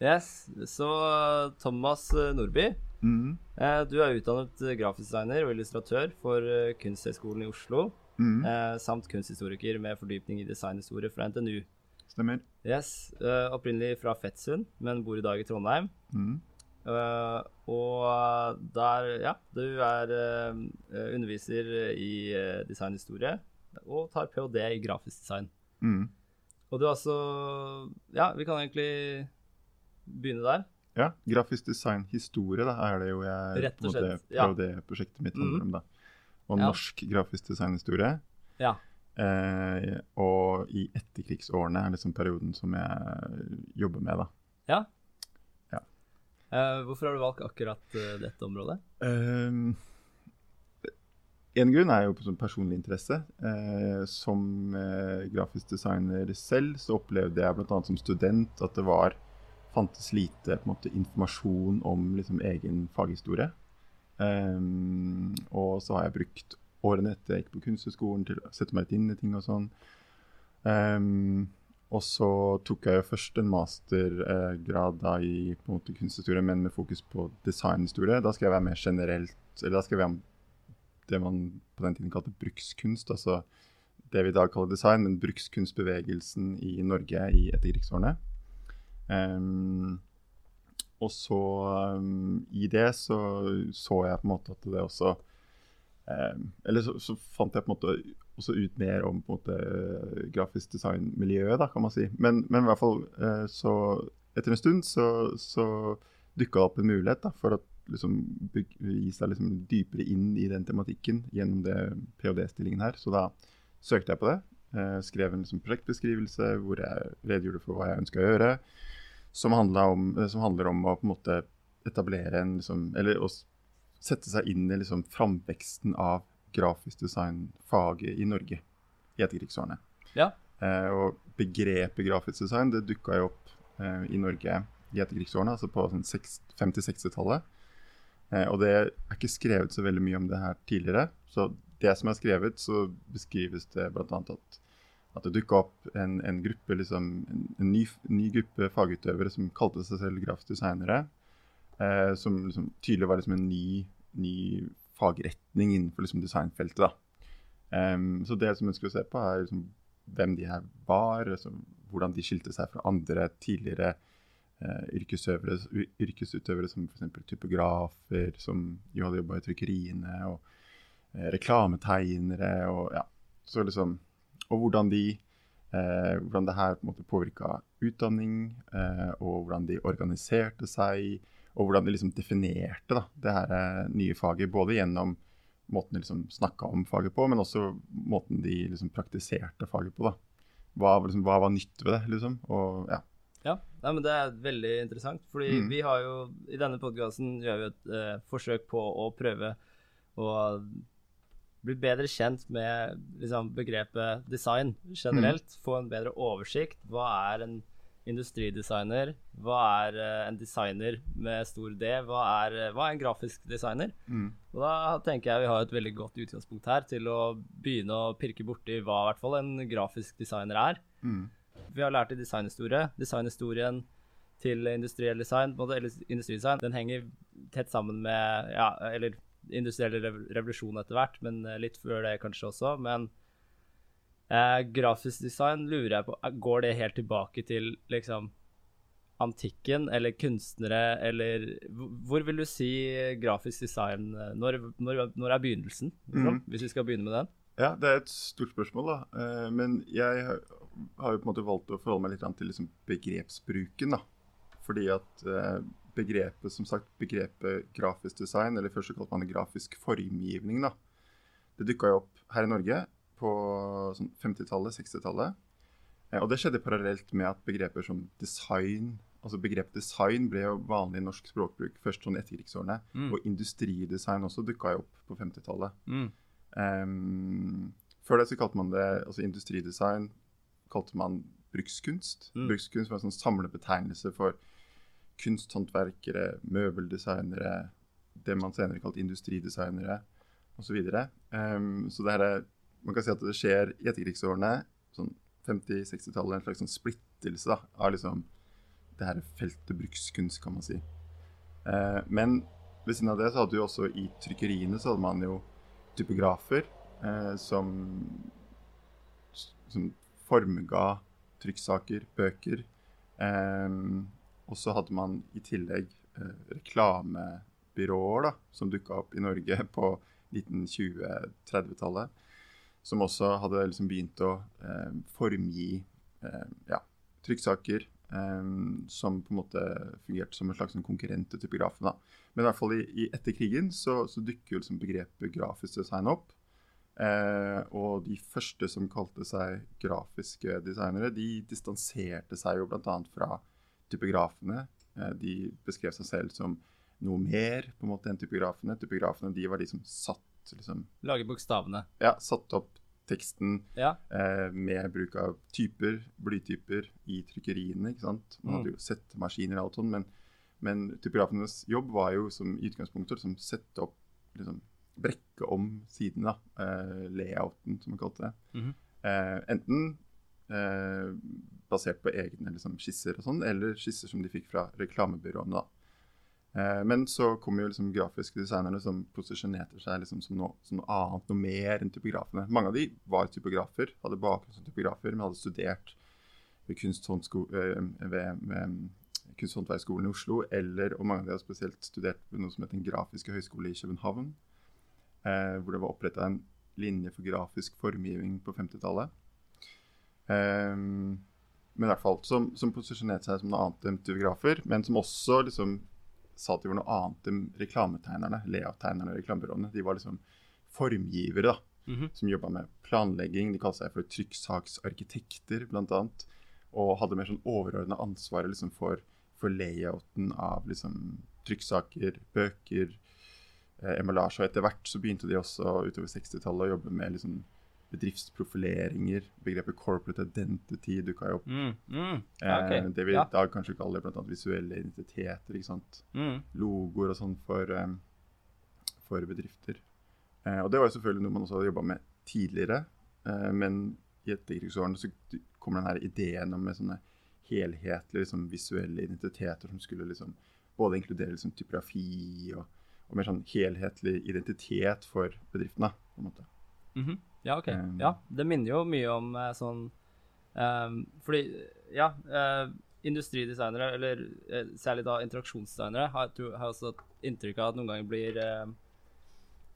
Yes, så Thomas eh, Nordby, Mm. eh, du er utdannet eh, grafisk designer og illustratør for Kunsthøgskolen i Oslo, Mm. samt kunsthistoriker med fordypning i designhistorie fra NTNU. Stemmer. Yes, opprinnelig fra Fettsund, men bor i dag i Trondheim. Mm. Og der, ja, du er underviser i designhistorie og tar ph.d. i grafisk design. Mm. Og du er altså Ja, vi kan egentlig begynne der. Ja, grafisk design historie da, er det jo jeg Rett og en måte, slett, ja. PhD-prosjektet mitt handler Mhm. om. da. Og Ja. norsk grafisk designhistorie. Ja. Eh, og i etterkrigsårene er liksom perioden som jeg jobber med, da. Ja. Ja. Eh, hvorfor har du valgt akkurat uh, dette området? Um, en grunn er jo på sånn personlig interesse. Eh, som eh, grafisk designer selv så opplevde jeg bl.a. som student at det var fantes lite måte, informasjon om liksom, egen faghistorie. Um, og så har jeg brukt årene etter jeg gikk på Kunsthøgskolen til å sette meg litt inn i ting og sånn. Um, og så tok jeg jo først en mastergrad da i på en måte kunsthistorie, men med fokus på designhistorie. Da skal jeg være mer generelt, eller da skal jeg være det man på den tiden kalte brukskunst. Altså det vi i dag kaller design, men brukskunstbevegelsen i Norge i etterkrigsårene. Um, og så um, i det så så jeg på en måte at det også um, Eller så, så fant jeg på en måte også ut mer om på en måte grafisk design-miljøet, da, kan man si. Men, men i hvert fall uh, så etter en stund så, så dukka det opp en mulighet da, for å liksom, gi seg liksom, dypere inn i den tematikken gjennom det ph.d.-stillingen her. Så da søkte jeg på det. Uh, skrev en liksom, prosjektbeskrivelse hvor jeg redegjorde for hva jeg ønska å gjøre. Som, om, eh, som handler om å på en måte etablere en liksom, Eller å sette seg inn i liksom, framveksten av grafisk design-faget i Norge i etterkrigsårene. Ja. Eh, og begrepet grafisk design det dukka jo opp eh, i Norge i etterkrigsårene, altså på sånn 50-60-tallet. Eh, og det er ikke skrevet så veldig mye om det her tidligere. Så det som er skrevet, så beskrives det bl.a. at at det dukka opp en, en gruppe, liksom, en, en ny, ny gruppe fagutøvere som kalte seg selv grafdesignere. Eh, som liksom, tydelig var liksom en ny, ny fagretning innenfor liksom, designfeltet. Em, så det som ønsker å se på, er liksom, hvem de her var, altså, hvordan de skilte seg fra andre tidligere eh, yrkesutøvere som f.eks. typografer, som jo hadde jobba i trykkeriene, og eh, reklametegnere, og ja. Så liksom, og hvordan de eh, hvordan det her på påvirka utdanning, eh, og hvordan de organiserte seg, og hvordan de liksom definerte da, det her eh, nye faget, både gjennom måten de liksom snakka om faget på, men også måten de liksom praktiserte faget på. Hva, var liksom, hva var nytt ved det, liksom? Og ja. Ja, Nei, men det er veldig interessant, fordi Mm. vi har jo I denne podkasten gjør vi et eh, forsøk på å prøve å bli bedre kjent med liksom, begrepet design generelt. Mm. Få en bedre oversikt. Hva er en industridesigner? Hva er uh, en designer med stor D? Hva er, uh, hva er en grafisk designer? Mm. Og da tenker jeg vi har et veldig godt utgangspunkt her til å begynne å pirke borti hva i hvert fall en grafisk designer er. Mm. Vi har lært i designhistorie. Designhistorien til industriell design, både, industridesign, den henger tett sammen med ja, eller industriell rev revolusjon etter hvert, men eh, litt før det kanskje også. Men eh, grafisk design lurer jeg på eh, Går det helt tilbake til liksom antikken eller kunstnere, eller hvor- vil du si grafisk design eh, Når, når, når er begynnelsen, liksom, mm. hvis vi skal begynne med den? Ja, det er et stort spørsmål, da. Eh, men jeg har jo på en måte valgt å forholde meg litt til liksom begrepsbruken, da. Fordi at eh, begrepet, som sagt, begrepet grafisk design, eller først så kalte man det grafisk formgivning, da. Det dukka jo opp her i Norge på sånn 50-tallet, 60-tallet. Eh, og det skjedde parallelt med at begreper som design Altså begrepet design ble jo vanlig i norsk språkbruk først sånn i etterkrigsårene. Mm. Og industridesign også dukka jo opp på 50-tallet. Mm. Um, før det så kalte man det altså industridesign kalte man brukskunst. Mm. Brukskunst var en sånn samlebetegnelse for kunsthåndverkere, møbeldesignere, det man senere kalte industridesignere osv. Så, videre. Ehm, så det her er, man kan si at det skjer i etterkrigsårene, sånn 50-60-tallet, en slags sånn splittelse da, av liksom det her feltet brukskunst, kan man si. Uh, men ved siden av det så hadde du også i trykkeriene så hadde man jo typografer uh, som, som formga trykksaker, bøker. Eh, og så hadde man i tillegg eh, reklamebyråer da, som dukka opp i Norge på 1920-30-tallet. Som også hadde liksom begynt å eh, formgi eh, ja, trykksaker eh, som på en måte fungerte som en slags konkurrent til typografen. Da. Men i hvert fall i, i etter krigen så, så dukker liksom begrepet grafisk design opp. Uh, og de første som kalte seg grafiske designere, de distanserte seg jo bl.a. fra typografene. Uh, de beskrev seg selv som noe mer på en måte enn typografene. Typografene de var de som satt liksom, Lage bokstavene. Ja, satt opp teksten Ja. eh, med bruk av typer, blytyper i trykkeriene. ikke sant? Man Mm. hadde jo settemaskiner og alt sånt, men, men typografenes jobb var jo som i utgangspunktet å liksom, sette opp liksom, Brekke om siden, da. Eh, layouten, som man kalte det. Mhm. eh, enten eh, basert på egne liksom, skisser og sånn, eller skisser som de fikk fra reklamebyråene. Eh, men så kom jo liksom grafiske designerne som posisjonerte seg liksom som, noe, som noe annet, noe mer enn typografene. Mange av de var typografer, hadde bakgrunn som typografer, men hadde studert ved, eh, ved, ved Kunsthåndverksskolen i Oslo, eller, og mange av de har spesielt studert ved noe som het Den grafiske høgskole i København, eh, hvor det var oppretta en linje for grafisk formgivning på 50-tallet. Eh, men i hvert fall som, som posisjonerte seg som noe annet enn typografer, men som også liksom sa at de var noe annet enn reklametegnerne, layout-tegnerne og reklamebyråene. De var liksom formgivere, da, Mhm. som jobba med planlegging. De kalte seg for trykksaksarkitekter, bl.a. Og hadde mer sånn overordna ansvar liksom for, for layouten av liksom trykksaker, bøker, eh, emballasje. Og etter hvert så begynte de også utover 60-tallet å jobbe med liksom bedriftsprofileringer. Begrepet corporate identity dukka jo opp. Mm. Mm. okay, Eh, det vi Ja. i dag kanskje kaller bl.a. visuelle identiteter. ikke sant? Mm. Logoer og sånn for, um, for bedrifter. Eh, og det var jo selvfølgelig noe man også hadde jobba med tidligere. Eh, men i etterkrigsårene så kommer den her ideen om med sånne helhetlige liksom, visuelle identiteter som skulle liksom både inkludere liksom, typografi og, og mer sånn helhetlig identitet for bedriftene. på en måte. Mhm. Ja, OK. Um, ja, det minner jo mye om eh, sånn um, Fordi, ja uh, Industridesignere, eller uh, særlig da interaksjonsdesignere, har, har også inntrykk av at noen ganger blir uh,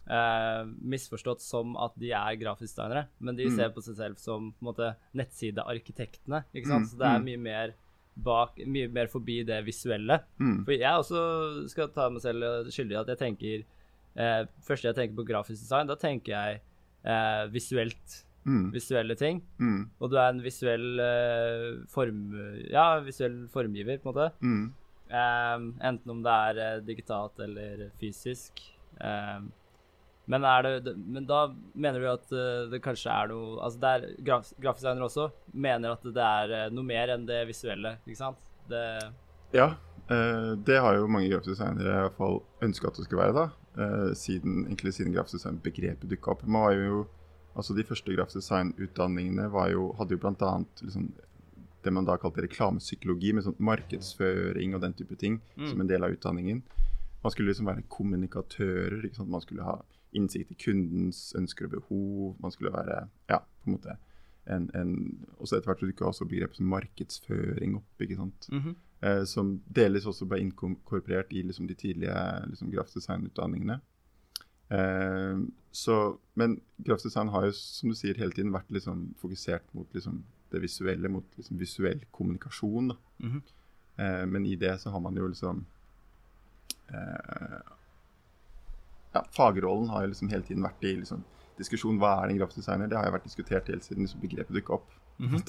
Uh, misforstått som at de er grafiskdesignere, men de mm. ser på seg selv som på en måte, nettsidearkitektene. ikke sant? Mm. Så det er mm. mye mer bak, mye mer forbi det visuelle. Mm. For jeg også skal ta meg selv skyldig i at jeg tenker uh, Første jeg tenker på grafisk design, da tenker jeg eh, visuelt. Mm. Visuelle ting. Mm. Og du er en visuell eh, form... Ja, visuell formgiver, på en måte. Mm. Eh, enten om det er eh, digitalt eller fysisk. Eh, men, det, men da mener du at eh, det kanskje er noe Altså det er graf, grafiskdesignere også mener at det er eh, noe mer enn det visuelle, ikke sant? Det Ja, eh, det har jo mange grafiske i hvert fall ønska at det skulle være, da. Eh, siden, egentlig siden grafisk design-begrepet dukka opp. Man var jo, altså De første grafisk design-utdanningene hadde jo bl.a. Liksom, det man da kalte reklamepsykologi, med sånn markedsføring og den type ting Mm. som en del av utdanningen. Man skulle liksom være kommunikatører. Man skulle ha innsikt i kundens ønsker og behov. Man skulle være ja, på en måte en, en Også etter hvert dukka også begrepet som markedsføring opp. ikke sant? Mhm. Eh, som delvis også ble inkorporert i liksom, de tidlige liksom, grafisk. Eh, men grafisk har jo, som du sier, hele tiden vært liksom, fokusert mot liksom, det visuelle, mot liksom, visuell kommunikasjon. Da. -hmm. Eh, men i det så har man jo liksom eh, ja, Fagrollen har jo liksom hele tiden vært i liksom, diskusjon hva er en grafdesigner? Det har jo vært diskutert helt siden begrepet dukka opp. Mhm.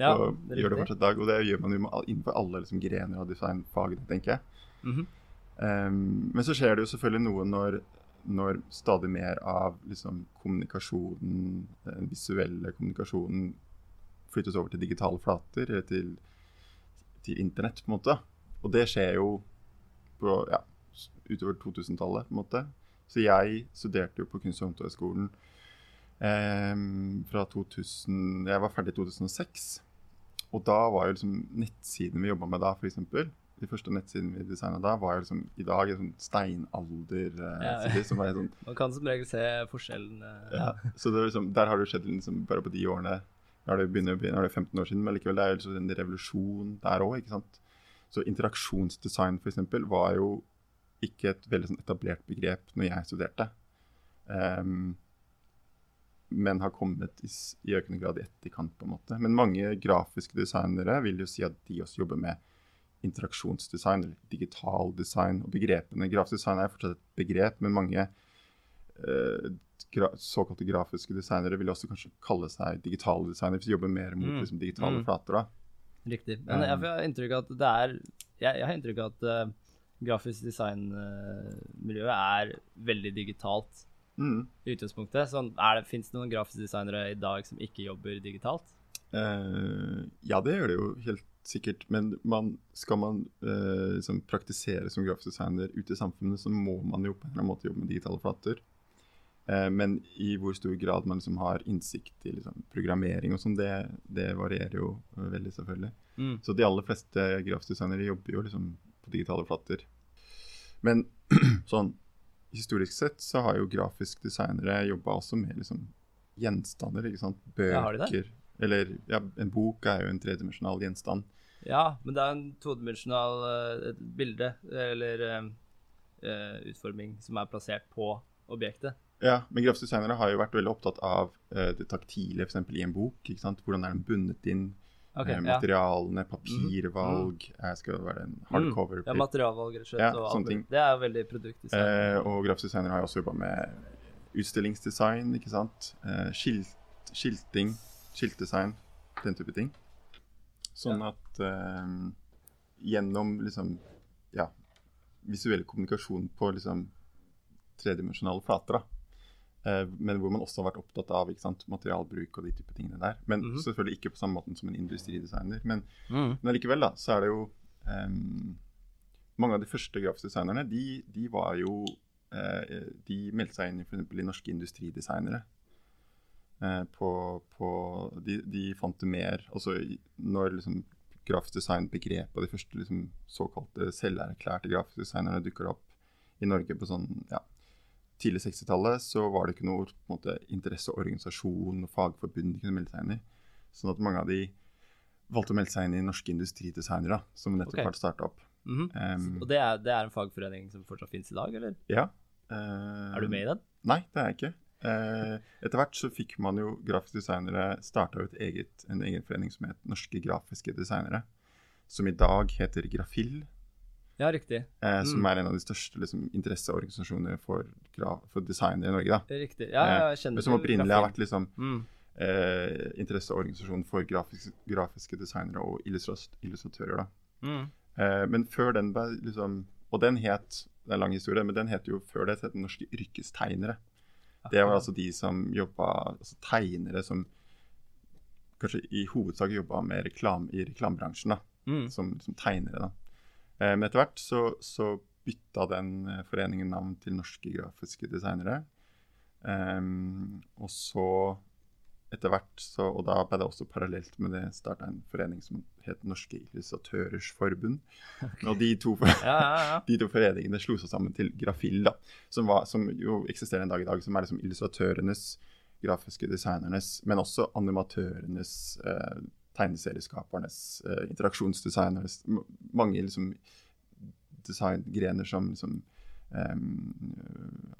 Ja, og det gjør det fortsatt i dag. Og det gjør man jo innenfor alle liksom, grener av designfagene, tenker jeg. Mm -hmm. um, men så skjer det jo selvfølgelig noe når, når stadig mer av liksom, kommunikasjonen, den visuelle kommunikasjonen, flyttes over til digitale flater, eller til, til internett, på en måte. Og det skjer jo på, ja, utover 2000-tallet, på en måte. Så jeg studerte jo på Kunst- og håndverksskolen fra 2000 Jeg var ferdig i 2006. og da var jo liksom nettsiden vi jobba med da, f.eks. De første nettsidene vi designa da, var jo liksom i dag en sånn steinalder-side. Ja. som var sånn Man kan som regel se forskjellen. eh, ja. Så det liksom, der har det skjedd liksom, bare på de årene Nå er det, begynner, nå er det 15 år siden, men likevel det er jo liksom en revolusjon der òg. Så interaksjonsdesign for eksempel, var jo ikke et veldig sånn etablert begrep når jeg studerte. Ehm, men har kommet i, i økende grad i etterkant. på en måte. Men mange grafiske designere vil jo si at de også jobber med interaksjonsdesign eller digital design. og begrepene. Grafisk design er fortsatt et begrep, men mange eh, gra såkalte grafiske designere vil også kanskje kalle seg digitale designere hvis de jobber mer mot Mm. liksom, digitale Mm. flater. da. Riktig. Men jeg Um, har inntrykk av at det er Jeg, jeg har inntrykk av at uh, grafisk design-miljøet er veldig digitalt Mm. i utgangspunktet. Sånn, Fins det noen grafiske designere i dag som ikke jobber digitalt? Uh, ja, det gjør det jo helt sikkert. Men man, skal man uh, liksom praktisere som grafisk designer ute i samfunnet, så må man jo på en eller annen måte jobbe med digitale flater. Uh, men i hvor stor grad man liksom har innsikt i liksom, programmering og sånn, det, det varierer jo veldig, selvfølgelig. Mm. Så de aller fleste grafiske designere jobber jo liksom på digitale flater. Men sånn historisk sett så har jo grafisk designere jobba også med liksom gjenstander, ikke sant. Bøker. Ja? Eller ja, en bok er jo en tredimensjonal gjenstand. Ja, men det er en todimensjonal uh, bilde eller eh, utforming som er plassert på objektet. Ja, men grafiske designere har jo vært veldig opptatt av uh, det taktile, f.eks. i en bok. ikke sant? Hvordan er den bundet inn? Ok, eh, ja. materialene, papirvalg Jeg Skal det være en hardcover? Ja, materialvalg, rett og slett. Ja, og sånne ting. Det er jo veldig produktdesign. Eh, og grafisk har jo også jobba med utstillingsdesign, ikke sant. Eh, skilt, skilting, skiltdesign, den type ting. Sånn at eh, gjennom liksom ja, visuell kommunikasjon på liksom tredimensjonale flater, da. Eh, men hvor man også har vært opptatt av ikke sant, materialbruk og de type tingene der. Men Mhm. selvfølgelig ikke på samme måten som en industridesigner. Men Mm. men likevel da, så er det jo um, Mange av de første grafiske designerne, de, de var jo uh, De meldte seg inn i f.eks. i norske industridesignere. Eh, på, på de, de fant det mer Altså når liksom grafisk design-begrepet og de første liksom, såkalte selverklærte grafiske designerne dukker opp i Norge på sånn ja, tidlig 60-tallet, så var det ikke noe måte, interesseorganisasjon og fagforbund de kunne melde seg inn i. Sånn at mange av de valgte å melde seg inn i norske industridesignere, som nettopp okay. har starta opp. Mm -hmm. um, Og det er, det er en fagforening som fortsatt finnes i dag, eller? ja. Uh, Er du med i den? Nei, det er jeg ikke. Uh, etter hvert så fikk man jo grafiske designere starta ut eget, en egen forening som het Norske grafiske designere. Som i dag heter Grafill. Ja, riktig. Eh, Som Mm. er en av de største liksom, interesseorganisasjonene for, for designere i Norge. da. Riktig. Ja, ja, jeg kjenner eh, som opprinnelig har vært liksom mm. eh, interesseorganisasjonen for grafisk, grafiske designere og illustratører. da. Mm. Eh, men før den ble liksom Og den het Det er en lang historie, men den het jo før det het Norske yrkestegnere. Det var altså de som jobba Altså tegnere som kanskje i hovedsak jobba med reklam, i reklamebransjen, da. Mm. Som, som tegnere, da. Eh, men etter hvert så, så bytta den eh, foreningen navn til Norske grafiske designere. Um, og så etter hvert så Og da ble det også parallelt med det starta en forening som het Norske illustratørers forbund. Og de to, Ja, ja, ja. de to foreningene slo seg sammen til Grafill, da, som, var, som jo eksisterer en dag i dag. Som er liksom illustratørenes, grafiske designernes, men også animatørenes, eh, tegneserieskapernes, eh, interaksjonsdesignernes Mange liksom designgrener som liksom um,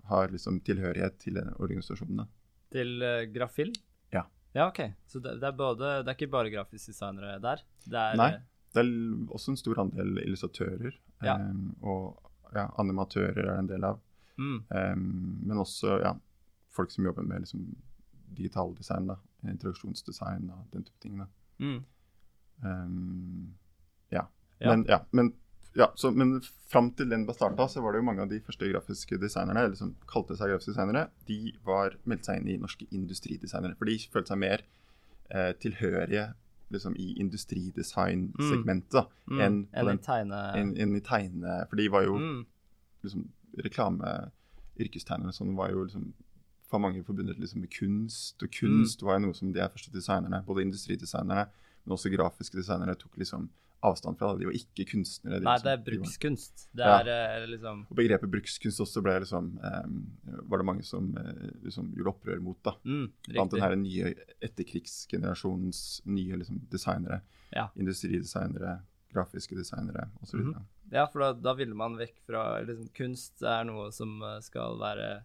har liksom tilhørighet til organisasjonene. Til uh, Grafil? Ja. Ja, OK. Så det, det er både Det er ikke bare grafiske designere der? Det er, Nei. eh, Det er også en stor andel illustratører. Ja. Um, og ja, animatører er en del av. Mm. Um, men også ja, folk som jobber med liksom, digitaldesign, da, interaksjonsdesign og den type ting. Da. Mm. Um, ja. Ja. Men, ja, men, ja, så, men fram til den ble starta, så var det jo mange av de første grafiske designerne, eller som kalte seg grafiske designere, de var meldt seg inn i norske industridesignere. For de følte seg mer eh, tilhørige liksom, i industridesign-segmentet mm. Mm. enn Enn en tegne... enn en i tegne For de var jo Mm. liksom, reklame, yrkestegnere sånn var jo liksom for mange forbundet liksom med kunst. Og kunst var jo noe som de første designerne, både industridesignerne, men også grafiske designere tok liksom avstand fra det. De var ikke kunstnere. De, Nei, liksom, det er brukskunst. Det er ja. liksom Og begrepet brukskunst også ble liksom um, Var det mange som uh, liksom gjorde opprør mot, da. mm, Blant den her nye etterkrigsgenerasjonens nye liksom, designere. Ja. Industridesignere, grafiske designere osv. Mhm. Ja, for da, da ville man vekk fra liksom, Kunst er noe som eh, skal være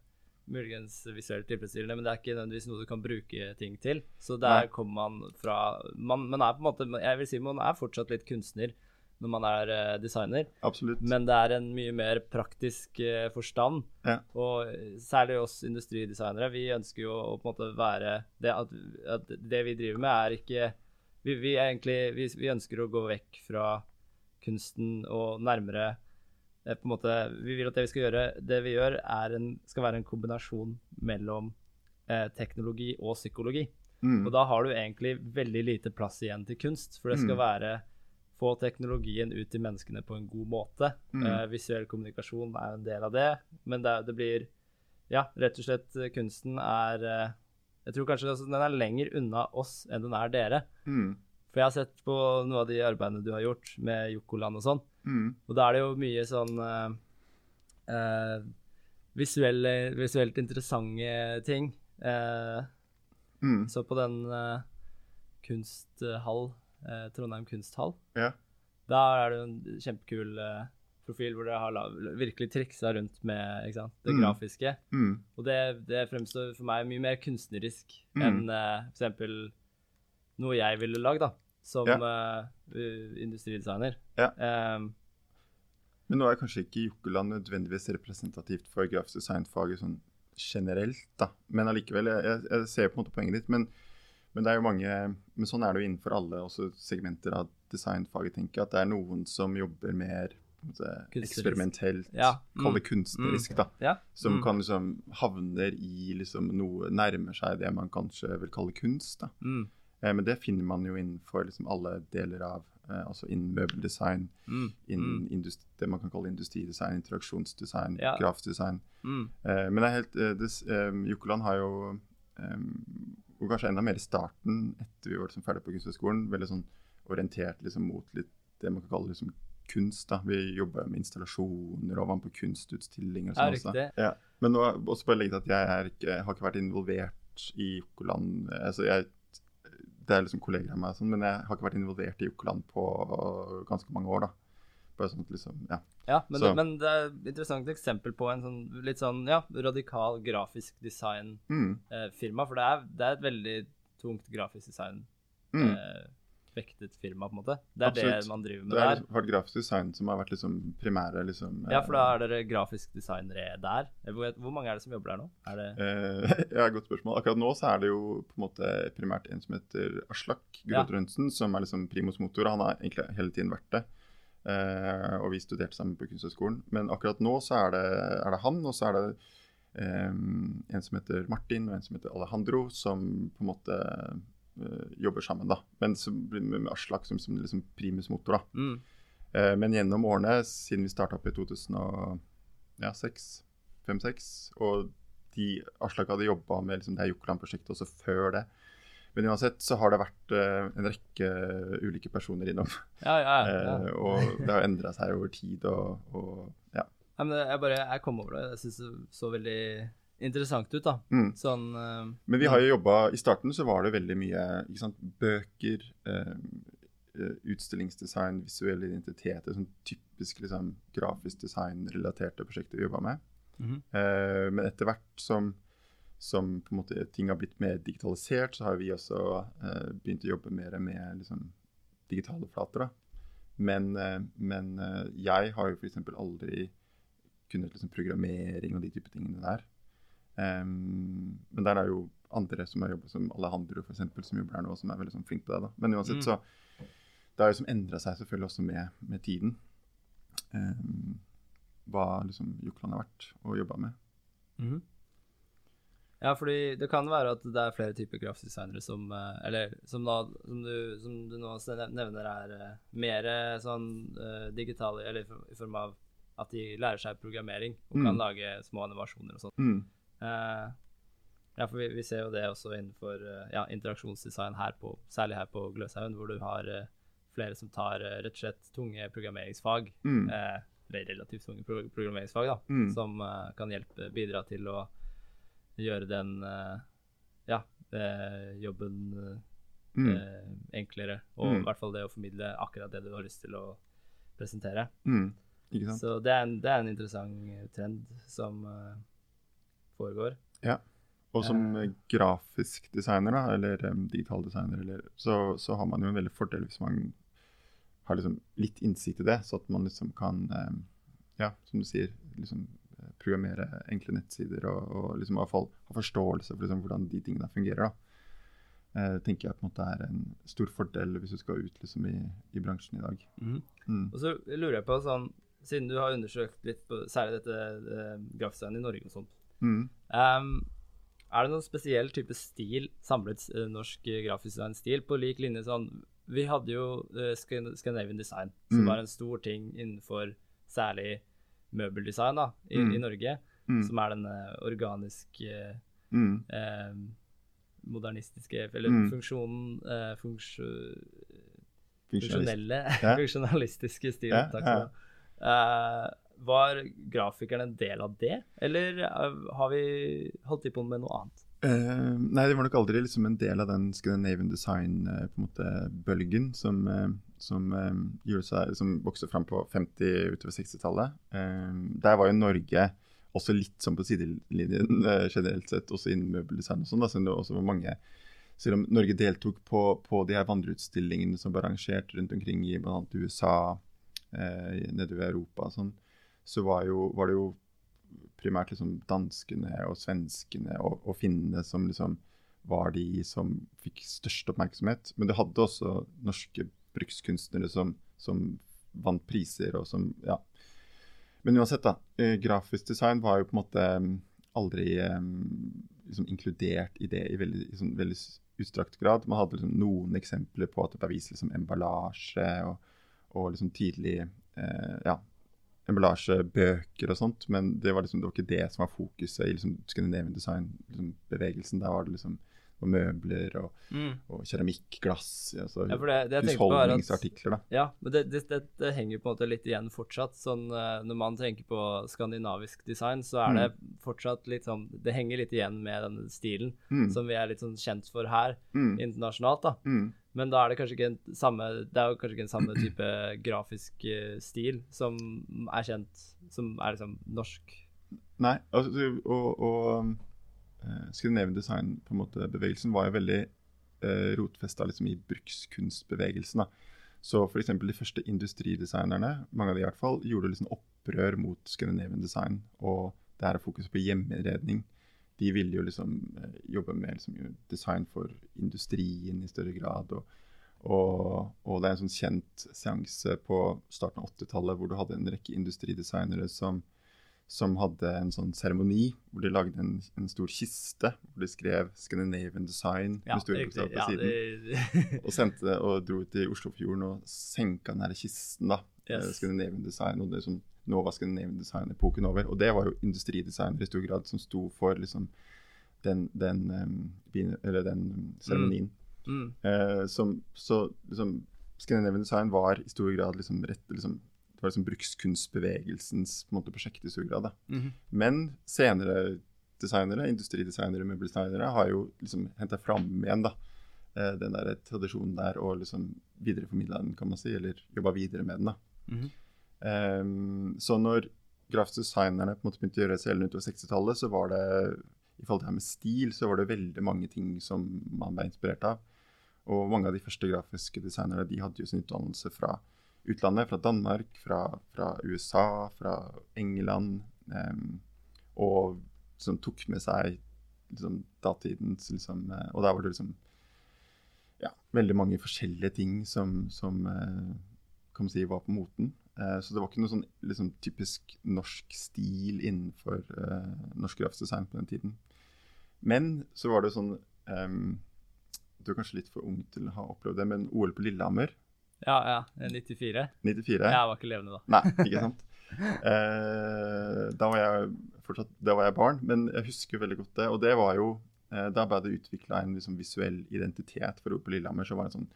muligens visuelt tilfredsstillende, men det er ikke nødvendigvis noe du kan bruke ting til. Så der kommer man fra man, man er på en måte Jeg vil si man er fortsatt litt kunstner når man er eh, designer, Absolutt. men det er en mye mer praktisk eh, forstand. Ja. Og eh, særlig oss industridesignere, vi ønsker jo å på en måte være det at, at det vi driver med, er ikke Vi, vi, egentlig, vi, vi ønsker å gå vekk fra kunsten og nærmere måte, Vi vil at det vi skal gjøre, det vi gjør, er en, skal være en kombinasjon mellom eh, teknologi og psykologi. Mm. Og da har du egentlig veldig lite plass igjen til kunst, for det skal Mm. være få teknologien ut til menneskene på en god måte. Mm. Eh, visuell kommunikasjon er en del av det, men det, det blir Ja, rett og slett, eh, kunsten er eh, Jeg tror kanskje den er lenger unna oss enn den er dere. Mm. For jeg har sett på noe av de arbeidene du har gjort med Jokoland og sånn, Mm. og da er det jo mye sånn eh, visuelle, visuelt interessante ting. Uh, Mm. så på den uh, kunsthall, Trondheim kunsthall, Ja. da er det en kjempekul profil hvor dere har virkelig triksa rundt med sant, det Mm. grafiske. Mm. Og det, det fremstår for meg mye mer kunstnerisk Mm. enn uh, eksempel noe jeg ville lagd, da, som eh, uh, industridesigner. Ja. Um, Men nå er kanskje ikke Jokkeland nødvendigvis representativt for grafisk designfaget sånn generelt, da. Men allikevel, jeg, jeg, ser på en måte poenget ditt. Men, men det er jo mange Men sånn er det jo innenfor alle segmenter av designfaget, tenker jeg. At det er noen som jobber mer måte, eksperimentelt, Ja, mm. kall det kunstnerisk, da. ja. Som mm. kan liksom havner i liksom noe Nærmer seg det man kanskje vil kalle kunst, da. Mm. Eh, men det finner man jo innenfor liksom alle deler av eh, Altså innen møbeldesign, Mm. innen industri, det man kan kalle industridesign, interaksjonsdesign, Ja. grafisk design. Mm. Eh, men det er helt, eh, det, eh, Jokkoland har jo eh, og kanskje enda mer i starten, etter vi var liksom ferdig på Kunsthøgskolen, veldig sånn orientert liksom mot litt det man kan kalle liksom kunst. da. Vi jobber med installasjoner og var med på kunstutstillinger og sånn også. Ja. Men nå også bare legge til at jeg ikke, har ikke vært involvert i Jokoland. Altså jeg, det er liksom kolleger av meg, sånn, men jeg har ikke vært involvert i Jokkoland på ganske mange år. da. Bare sånn liksom, ja. Ja, men, Så- men det er et interessant eksempel på en sånn litt sånn ja, radikal grafisk designfirma. Mm, for det er, det er et veldig tungt grafisk design mm. eh, vektet firma, på en måte. Det er Absolutt. det man driver med Det er der. liksom, vært grafisk design som har vært liksom primære liksom Ja, for da er dere grafisk designere der. Hvor, mange er det som jobber der nå? Er det Eh, ja, godt spørsmål. Akkurat nå så er det jo på en måte primært en som heter Aslak Ja. Grodrønsen, som er liksom primus motor. Han har egentlig hele tiden vært det. Eh, og vi studerte sammen på Kunsthøgskolen. Men akkurat nå så er det, er det han, og så er det Um, en som heter Martin og en som heter Alejandro, som på en måte eh, jobber sammen. da. Men det med Aslak som, som liksom primus motor. da. mm, Eh, Men gjennom årene, siden vi starta opp i 2006, 5-6, og de Aslak hadde jobba med liksom, det her Jokkeland-prosjektet også før det. Men uansett så har det vært eh, en rekke ulike personer innom. ja, ja, ja. ja. Eh, og det har endra seg over tid og, og ja. ja men jeg bare jeg kom over det. Jeg syns det så veldig interessant ut, da. Mm. Sånn uh, Men vi har jo jobba I starten så var det veldig mye sant, bøker, eh, utstillingsdesign, visuell identitet. Sånn typisk liksom, grafisk design-relaterte prosjekter vi jobba med. mhm. uh, men etter hvert som, som på en måte ting har blitt mer digitalisert, så har vi også begynt å jobbe mer med liksom, digitale flater. Da. Men, men jeg har jo f.eks. aldri kunnet liksom, programmering og de type tingene der. Em, men der er jo andre som har jobbet som Alejandro for eksempel, som jobber her nå, som er veldig sånn flink på det. da. Men uansett Mm. så Det har jo som endra seg selvfølgelig også med, med tiden. Um, hva liksom Jokland har vært og jobba med. Mm. Ja, fordi det kan være at det er flere typer kraftdesignere som eh, Eller som, da, som, du, som du nå nevner er uh, mer sånn uh, digitale Eller i form av at de lærer seg programmering og kan Mm. lage små animasjoner og sånn. Eh, Ja, for vi, vi ser jo det også innenfor eh, ja, interaksjonsdesign her på, særlig her på Gløshaugen, hvor du har eh, flere som tar rett og slett tunge programmeringsfag, Mm. relativt tunge pro programmeringsfag, da, Mm. som kan hjelpe, bidra til å gjøre den ja, jobben Mm. enklere, og i Mm. hvert fall det å formidle akkurat det du har lyst til å presentere. Mm. Så det er en, det er en interessant trend som eh, Ja. Og som Eh. eh, grafisk designer, da, eller um, digital designer, eller, så, så har man jo en veldig fordel hvis man har liksom litt innsikt i det, så at man liksom kan, um, ja, som du sier, liksom eh, programmere enkle nettsider og, og liksom i hvert fall ha forståelse for liksom hvordan de tingene fungerer. da. Eh, tenker jeg på en måte er en stor fordel hvis du skal ut liksom i, i bransjen i dag. Mm. Og så lurer jeg på, sånn, siden du har undersøkt litt på særlig dette det, grafisk i Norge og sånt, Mm. Um, er det noen spesiell type stil, samlet eh, norsk eh, grafisk design-stil, på lik linje sånn Vi hadde jo uh, Scandinavian Design, som Mm. var en stor ting innenfor særlig møbeldesign da, i, Mm. i Norge, Mm. som er den eh, organiske Mm. eh, modernistiske Eller Mm. funksjonen eh, funksjo, funksjonelle, Ja. funksjonalistiske stil. Ja, takk ja. du ha. Eh, var grafikeren en del av det, eller eh, har vi holdt de på med noe annet? Uh, nei, det var nok aldri liksom en del av den Scandinavian design-bølgen som, uh, som, eh, seg, som vokste fram på 50- utover 60-tallet. Eh, der var jo Norge også litt sånn på sidelinjen eh, generelt sett, også innen møbeldesign og sånn. da, det også var mange selv om Norge deltok på, på de her vandreutstillingene som var arrangert rundt omkring i bl.a. USA, eh, nedover Europa og sånn, så var, jo, var det jo primært liksom danskene og svenskene og, og finnene som liksom var de som fikk størst oppmerksomhet. Men det hadde også norske brukskunstnere som, som vant priser og som Ja. Men uansett, da. Eh, grafisk design var jo på en måte mm, aldri eh, liksom inkludert i det i veldig, i sånn veldig utstrakt grad. Man hadde liksom noen eksempler på at det ble vist liksom emballasje og, og liksom tidlig eh, ja, emballasje, bøker og sånt, men det var liksom det var ikke det som var fokuset i liksom Scandinavian design-bevegelsen. Der var det liksom og møbler og, og keramikk, glass, altså Ja, det, det jeg tenker på er at. Ja, men det, det, henger på en måte litt igjen fortsatt. Sånn, eh, når man tenker på skandinavisk design, så er det fortsatt litt sånn Det henger litt igjen med den stilen Mm. som vi er litt sånn kjent for her Mm. internasjonalt, da. Men da er det kanskje ikke en samme Det er kanskje ikke en samme type grafisk eh, stil som er kjent Som er liksom norsk. Nei, altså, og, og uh, Scandinavian design på en måte bevegelsen var jo veldig uh, rotfesta liksom, i brukskunstbevegelsen. da. Så f.eks. de første industridesignerne, mange av de i hvert fall, gjorde liksom opprør mot Scandinavian design og det her fokuset på hjemmeredning. De ville jo liksom eh, jobbe med liksom, design for industrien i større grad. Og, og, og det er en sånn kjent seanse på starten av 80-tallet hvor du hadde en rekke industridesignere som, som hadde en sånn seremoni hvor de lagde en, en stor kiste hvor de skrev 'Scandinavian Design' med store bokstaver på Ja, siden. det, Og sendte og dro til Oslofjorden og senka den her kisten. da, Yes. eh, Scandinavian Design, og det som nå var Scandinavian Design-epoken over. Og det var jo industridesignere i stor grad som sto for liksom den, den, um, eller den em, seremonien. mm, Uh, som, så liksom, Scandinavian Design var i stor grad liksom rett, liksom, det var liksom brukskunstbevegelsens måte, prosjekt i stor grad. Mhm. Men senere designere, industridesignere, møbeldesignere har jo liksom henta fram igjen da, uh, den der tradisjonen der og liksom videreformidla den, kan man si, eller jobba videre med den. da. Mhm. Ehm, så når grafiske designerne på en måte begynte å gjøre seg gjeldende utover 60-tallet, så var det i forhold til det her med stil, så var det veldig mange ting som man ble inspirert av. Og mange av de første grafiske designerne de hadde jo sin utdannelse fra utlandet, fra Danmark, fra, fra USA, fra England. Um, og som tok med seg liksom, datidens liksom, eh, Og der var det liksom ja, veldig mange forskjellige ting som, som uh, kan man si, var på moten. Eh, så det var ikke noe sånn liksom, typisk norsk stil innenfor eh, norsk grafisk design på den tiden. Men så var det sånn um, Du er kanskje litt for ung til å ha opplevd det, men OL på Lillehammer, Ja, ja. 94. 94 Jeg var ikke levende da. Nei, ikke sant. Eh, da var jeg fortsatt da var jeg barn, men jeg husker veldig godt det. Og det var jo Eh, da ble det utvikla en liksom, visuell identitet for OL på Lillehammer. Så var det en sånn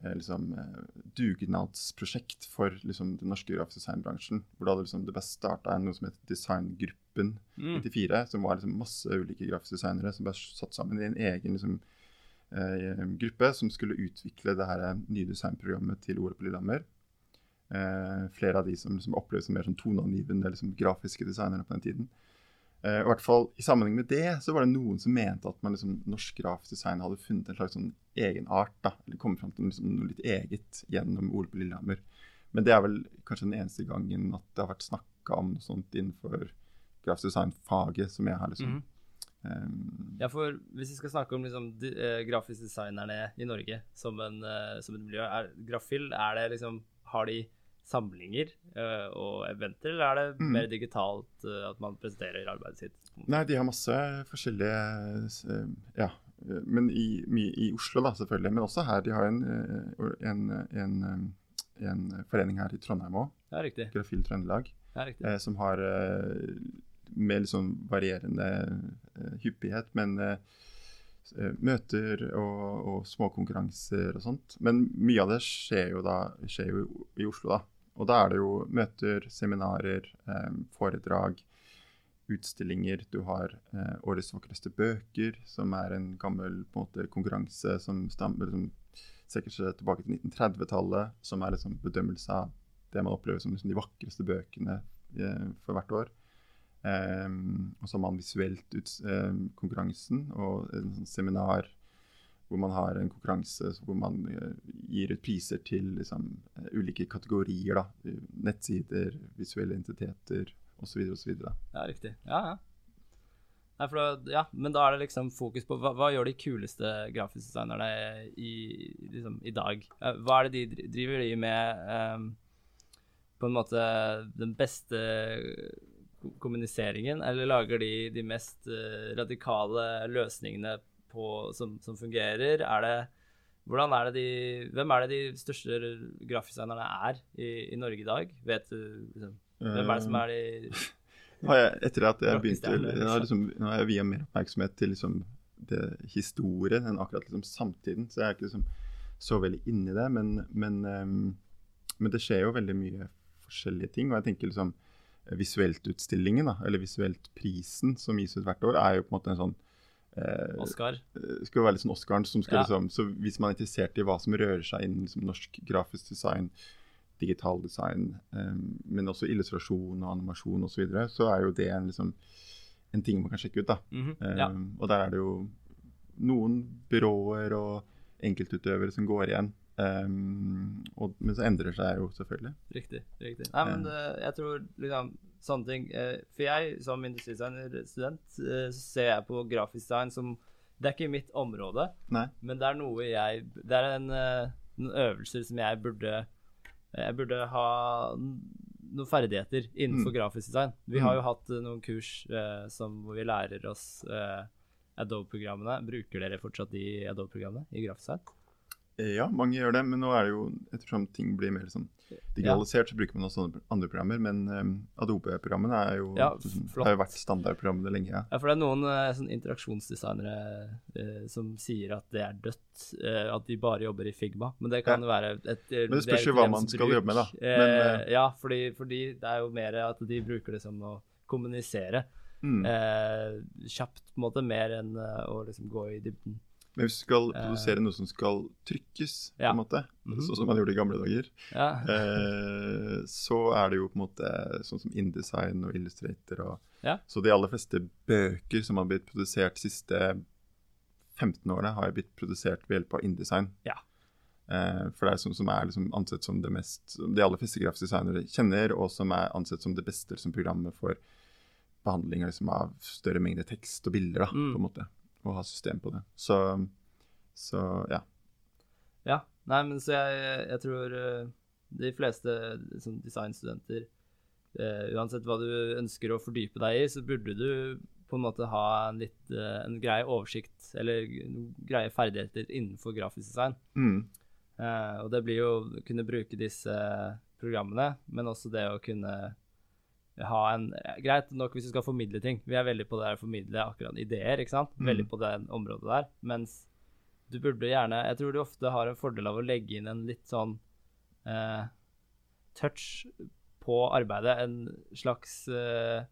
liksom, eh, dugnadsprosjekt for liksom, den norske grafisk designbransjen. Hvor det, hadde, liksom, det best starta noe som het Designgruppen Mm. 94, som var liksom, masse ulike grafiske designere som ble satt sammen i en egen liksom, eh, gruppe som skulle utvikle det her nye designprogrammet til OL på Lillehammer. Eh, flere av de som liksom opplevdes som mer sånn toneangivende liksom, grafiske designere på den tiden. Eh, i hvert fall I sammenheng med det så var det noen som mente at man liksom, norsk grafisk design hadde funnet en slags sånn egen art. da, Eller kommet fram til liksom, noe litt eget gjennom Ole på Lillehammer. Men det er vel kanskje den eneste gangen at det har vært snakka om noe sånt innenfor grafisk design-faget som jeg har liksom Mhm. um, Ja, for hvis vi skal snakke om liksom, de, eh, grafisk designerne i Norge som, en, eh, som et miljø, er Grafil, er det liksom Har de samlinger uh, og eventer, eller er det Mm. mer digitalt uh, at man presenterer arbeidet sitt? Nei, de har masse forskjellige uh, Ja. Men i, i Oslo, da, selvfølgelig. Men også her. De har en, en, en, en forening her i Trondheim òg, Ja, riktig. Grafil Trøndelag, Ja, riktig. som har med sånn varierende hyppighet, men eh, møter og, og småkonkurranser og sånt. Men mye av det skjer jo da skjer jo i Oslo, da. Og da er det jo møter, seminarer, eh, foredrag, utstillinger. Du har eh, Årets vakreste bøker, som er en gammel på en måte, konkurranse som stammer liksom, strekker seg tilbake til 1930-tallet, som er liksom bedømmelse av det man opplever som liksom, de vakreste bøkene eh, for hvert år. Um, og så har man visuelt ut, eh, konkurransen og en sånn seminar hvor man har en konkurranse hvor man eh, gir ut priser til liksom, eh, ulike kategorier. Da. Nettsider, visuelle identiteter osv. osv. Ja, riktig. Ja, ja. Nei, da, ja, men da er det liksom fokus på hva, hva gjør de kuleste grafiske designerne i, liksom, i dag? Hva er det de driver de med um, På en måte den beste kommuniseringen, eller lager de de mest eh, radikale løsningene på, som, som fungerer? Er det er det de, Hvem er det de største grafiskdesignerne er i, i Norge i dag? Vet liksom, Hvem er det som er de har jeg, etter at jeg begynte jeg har liksom, Nå har jeg via mer oppmerksomhet til liksom, det, historien enn akkurat liksom, samtiden. Så jeg er ikke liksom, så veldig inni det. Men, men, um, men det skjer jo veldig mye forskjellige ting. Og jeg tenker liksom Visueltutstillingen, da, eller Visueltprisen som gis ut hvert år, er jo på en måte en sånn eh, Oscar? eh, skal være litt sånn Oscaren som skal Ja. liksom Så hvis man er interessert i hva som rører seg innen liksom, norsk grafisk design, digital design, eh, men også illustrasjon og animasjon osv., så, videre, så er jo det en, liksom, en ting man kan sjekke ut. da. Mhm, Eh, ja. Og der er det jo noen byråer og enkeltutøvere som går igjen. Eh, og, men så endrer seg jo selvfølgelig. Riktig. riktig. Nei, men det, jeg tror liksom sånne ting eh, For jeg som industridesignerstudent eh, så ser jeg på grafisk design som Det er ikke mitt område, Nei. men det er noe jeg Det er en, eh, noen øvelser som jeg burde Jeg burde ha noen ferdigheter innenfor Mm. grafisk design. Vi Mm. har jo hatt eh, noen kurs eh, som, hvor vi lærer oss eh, Adobe-programmene. Bruker dere fortsatt de Adobe-programmene i grafisk design? Ja, mange gjør det, men nå er det jo, ettersom ting blir mer sånn digitalisert, så bruker man også andre- programmer. Men um, Adobe-programmene er jo, Ja, liksom, har jo vært standardprogrammene lenge. Ja. Ja, for det er noen uh, sånn interaksjonsdesignere uh, som sier at det er dødt, uh, at de bare jobber i Figma. Men det kan jo være et Men det spørs jo hva man skal bruk. jobbe med, da. Men, ja, fordi, fordi det er jo mer at de bruker det som å kommunisere Mm. kjapt, på en måte, mer enn å liksom gå i dybden. Men hvis du skal eh, produsere noe som skal trykkes, på en måte, Mhm. sånn som man gjorde i gamle dager, Ja, eh, så er det jo på en måte sånn som InDesign og Illustrator og Ja. Så de aller fleste bøker som har blitt produsert de siste 15 årene, har blitt produsert ved hjelp av InDesign. Ja. Eh, for det er sånn som er liksom ansett som det mest som de aller fleste grafiske designere kjenner, og som er ansett som det beste liksom, programmet for behandling liksom, av større mengde tekst og bilder, da, Mm. på en måte. Og ha system på det. Så, så ja. ja. Nei, men så jeg, jeg tror eh, de fleste liksom, designstudenter eh, Uansett hva du ønsker å fordype deg i, så burde du på en måte ha en litt eh, en grei oversikt eller greie ferdigheter innenfor grafisk design. Mm. Eh, og det blir jo å kunne bruke disse programmene, men også det å kunne ha en Greit nok hvis du skal formidle ting. Vi er veldig på det der å formidle akkurat ideer, ikke sant? Veldig Mm. på det området der. Mens du burde gjerne Jeg tror du ofte har en fordel av å legge inn en litt sånn eh, touch på arbeidet. En slags eh,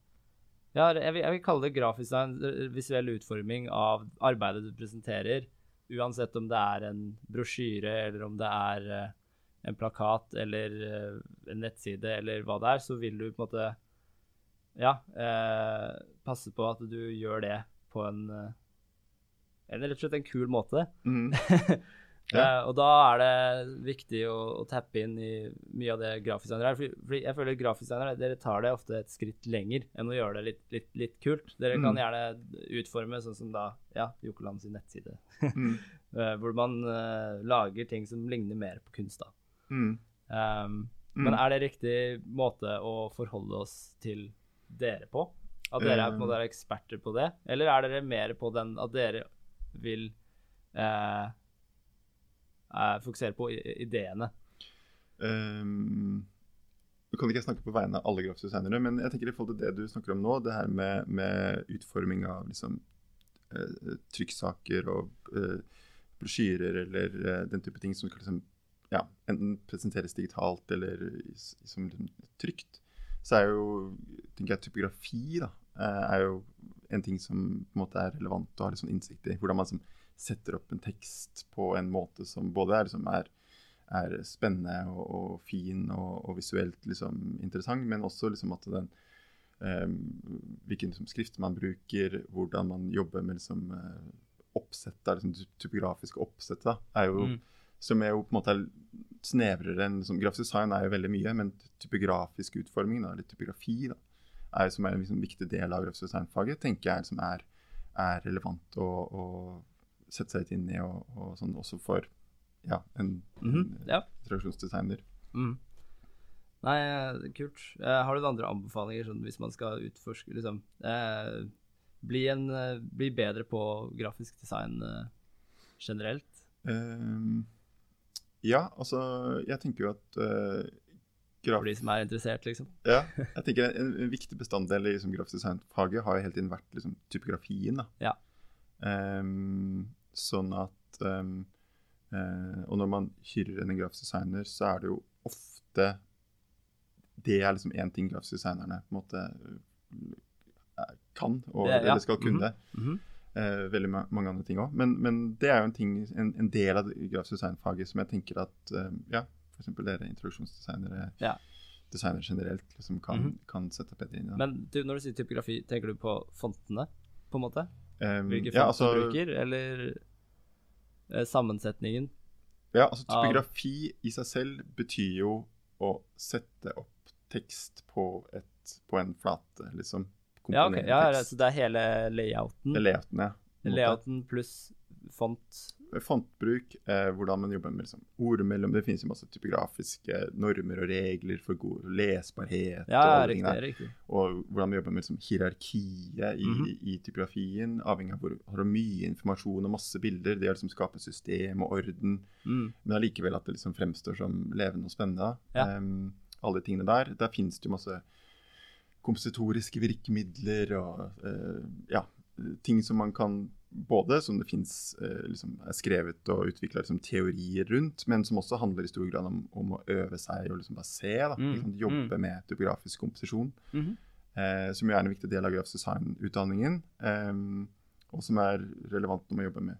Ja, jeg vil, jeg vil kalle det grafisk design, eh, visuell utforming av arbeidet du presenterer. Uansett om det er en brosjyre, eller om det er eh, en plakat eller eh, en nettside, eller hva det er, så vil du på en måte ja, eh, passe på at du gjør det på en eller en, rett og slett en kul måte. Mm. Eh, og da er det viktig å, å tappe inn i mye av det grafiskdesignere er. For, jeg føler grafiskdesignere dere tar det ofte et skritt lenger enn å gjøre det litt, litt, litt kult. Dere kan Mm. gjerne utforme sånn som da ja, Jokeland sin nettside, Mm. eh, hvor man eh, lager ting som ligner mer på kunst. da. Mm. Um. Men er det riktig måte å forholde oss til dere på? At dere er, på en måte, er eksperter på det? Eller er dere mer på den at dere vil eh, eh, fokusere på ideene? Um, nå kan ikke snakke på vegne av alle grafiske designere, men jeg tenker i forhold til det du snakker om nå, det her med, med utforming av liksom, eh, trykksaker og uh, brosjyrer eller uh, den type ting som skal liksom, ja, enten presenteres digitalt eller i, som liksom, trygt, så er jo tenker jeg, typografi da, eh, er jo en ting som på en måte er relevant å ha litt sånn innsikt i. Hvordan man liksom, setter opp en tekst på en måte som både er, liksom, er er spennende og, og fin og, og visuelt liksom, interessant, men også liksom, at den um, Hvilken liksom, skrift man bruker, hvordan man jobber med liksom, eh, oppsettet, liksom, ty- typografiske oppsett, da, er jo, Mm. Som er jo på en måte er snevrere enn liksom, Grafisk design er jo veldig mye, men typografisk utforming, da, eller typografi, da, er som er en liksom, viktig del av grafisk designfaget, tenker jeg som er, er relevant å, å sette seg litt inn i, og, og sånn også for ja, en, Mhm, en ja. introduksjonsdesigner. Mm. Nei, eh, kult. Eh, har du noen andre anbefalinger sånn, hvis man skal utforske liksom, eh, bli, en, eh, bli bedre på grafisk design eh, generelt? Ehm, ja, altså Jeg tenker jo at uh, For de som er interessert, liksom? Ja, jeg tenker en, en viktig bestanddel i liksom, grafisk designfaget har jo hele tiden vært liksom, typografien. da. Ja. Um, sånn at um, uh, Og når man hyrer en grafisk designer, så er det jo ofte Det er liksom én ting grafisk designerne på en måte eh, kan, og, Det- ja. eller skal kunne. Mhm. Eh, veldig ma mange andre ting òg. Men, men det er jo en, ting, en, en del av grafisk designfaget som jeg tenker at eh, ja, f.eks. dere introduksjonsdesignere, Ja. designere generelt, liksom kan, Mhm. kan sette bedre inn i. Men du, når du sier typografi, tenker du på fontene, på en måte? Um, Hvilke font ja, altså, du bruker, eller eh, sammensetningen? Ja, altså av- typografi i seg selv betyr jo å sette opp tekst på, et, på en flate, liksom. Ja, ok. Komponere Ja, så det er hele layouten? Det er layouten, ja. Layouten pluss font. Fontbruk, eh, hvordan man jobber med liksom, ordmellom Det finnes jo masse typografiske normer og regler for god lesbarhet. Ja, og, riktig. der. riktig. og hvordan man jobber med liksom, hierarkiet i, Mhm. i typografien. Avhengig av hvor har mye informasjon og masse bilder. Det å liksom skape system og orden. Mm. Men allikevel at det liksom fremstår som levende og spennende. Ja. Um, alle de tingene der. Der finnes det jo masse kompositoriske virkemidler og eh, ja, ting som man kan både som det finnes, eh, liksom, er skrevet og utvikla liksom, teorier rundt, men som også handler i stor grad om, om å øve seg og liksom bare se. Da, Mm, liksom, jobbe med topografisk komposisjon, Mhm. eh, som jo er en viktig del av grafisk design-utdanningen. em, og som er relevant når man jobber med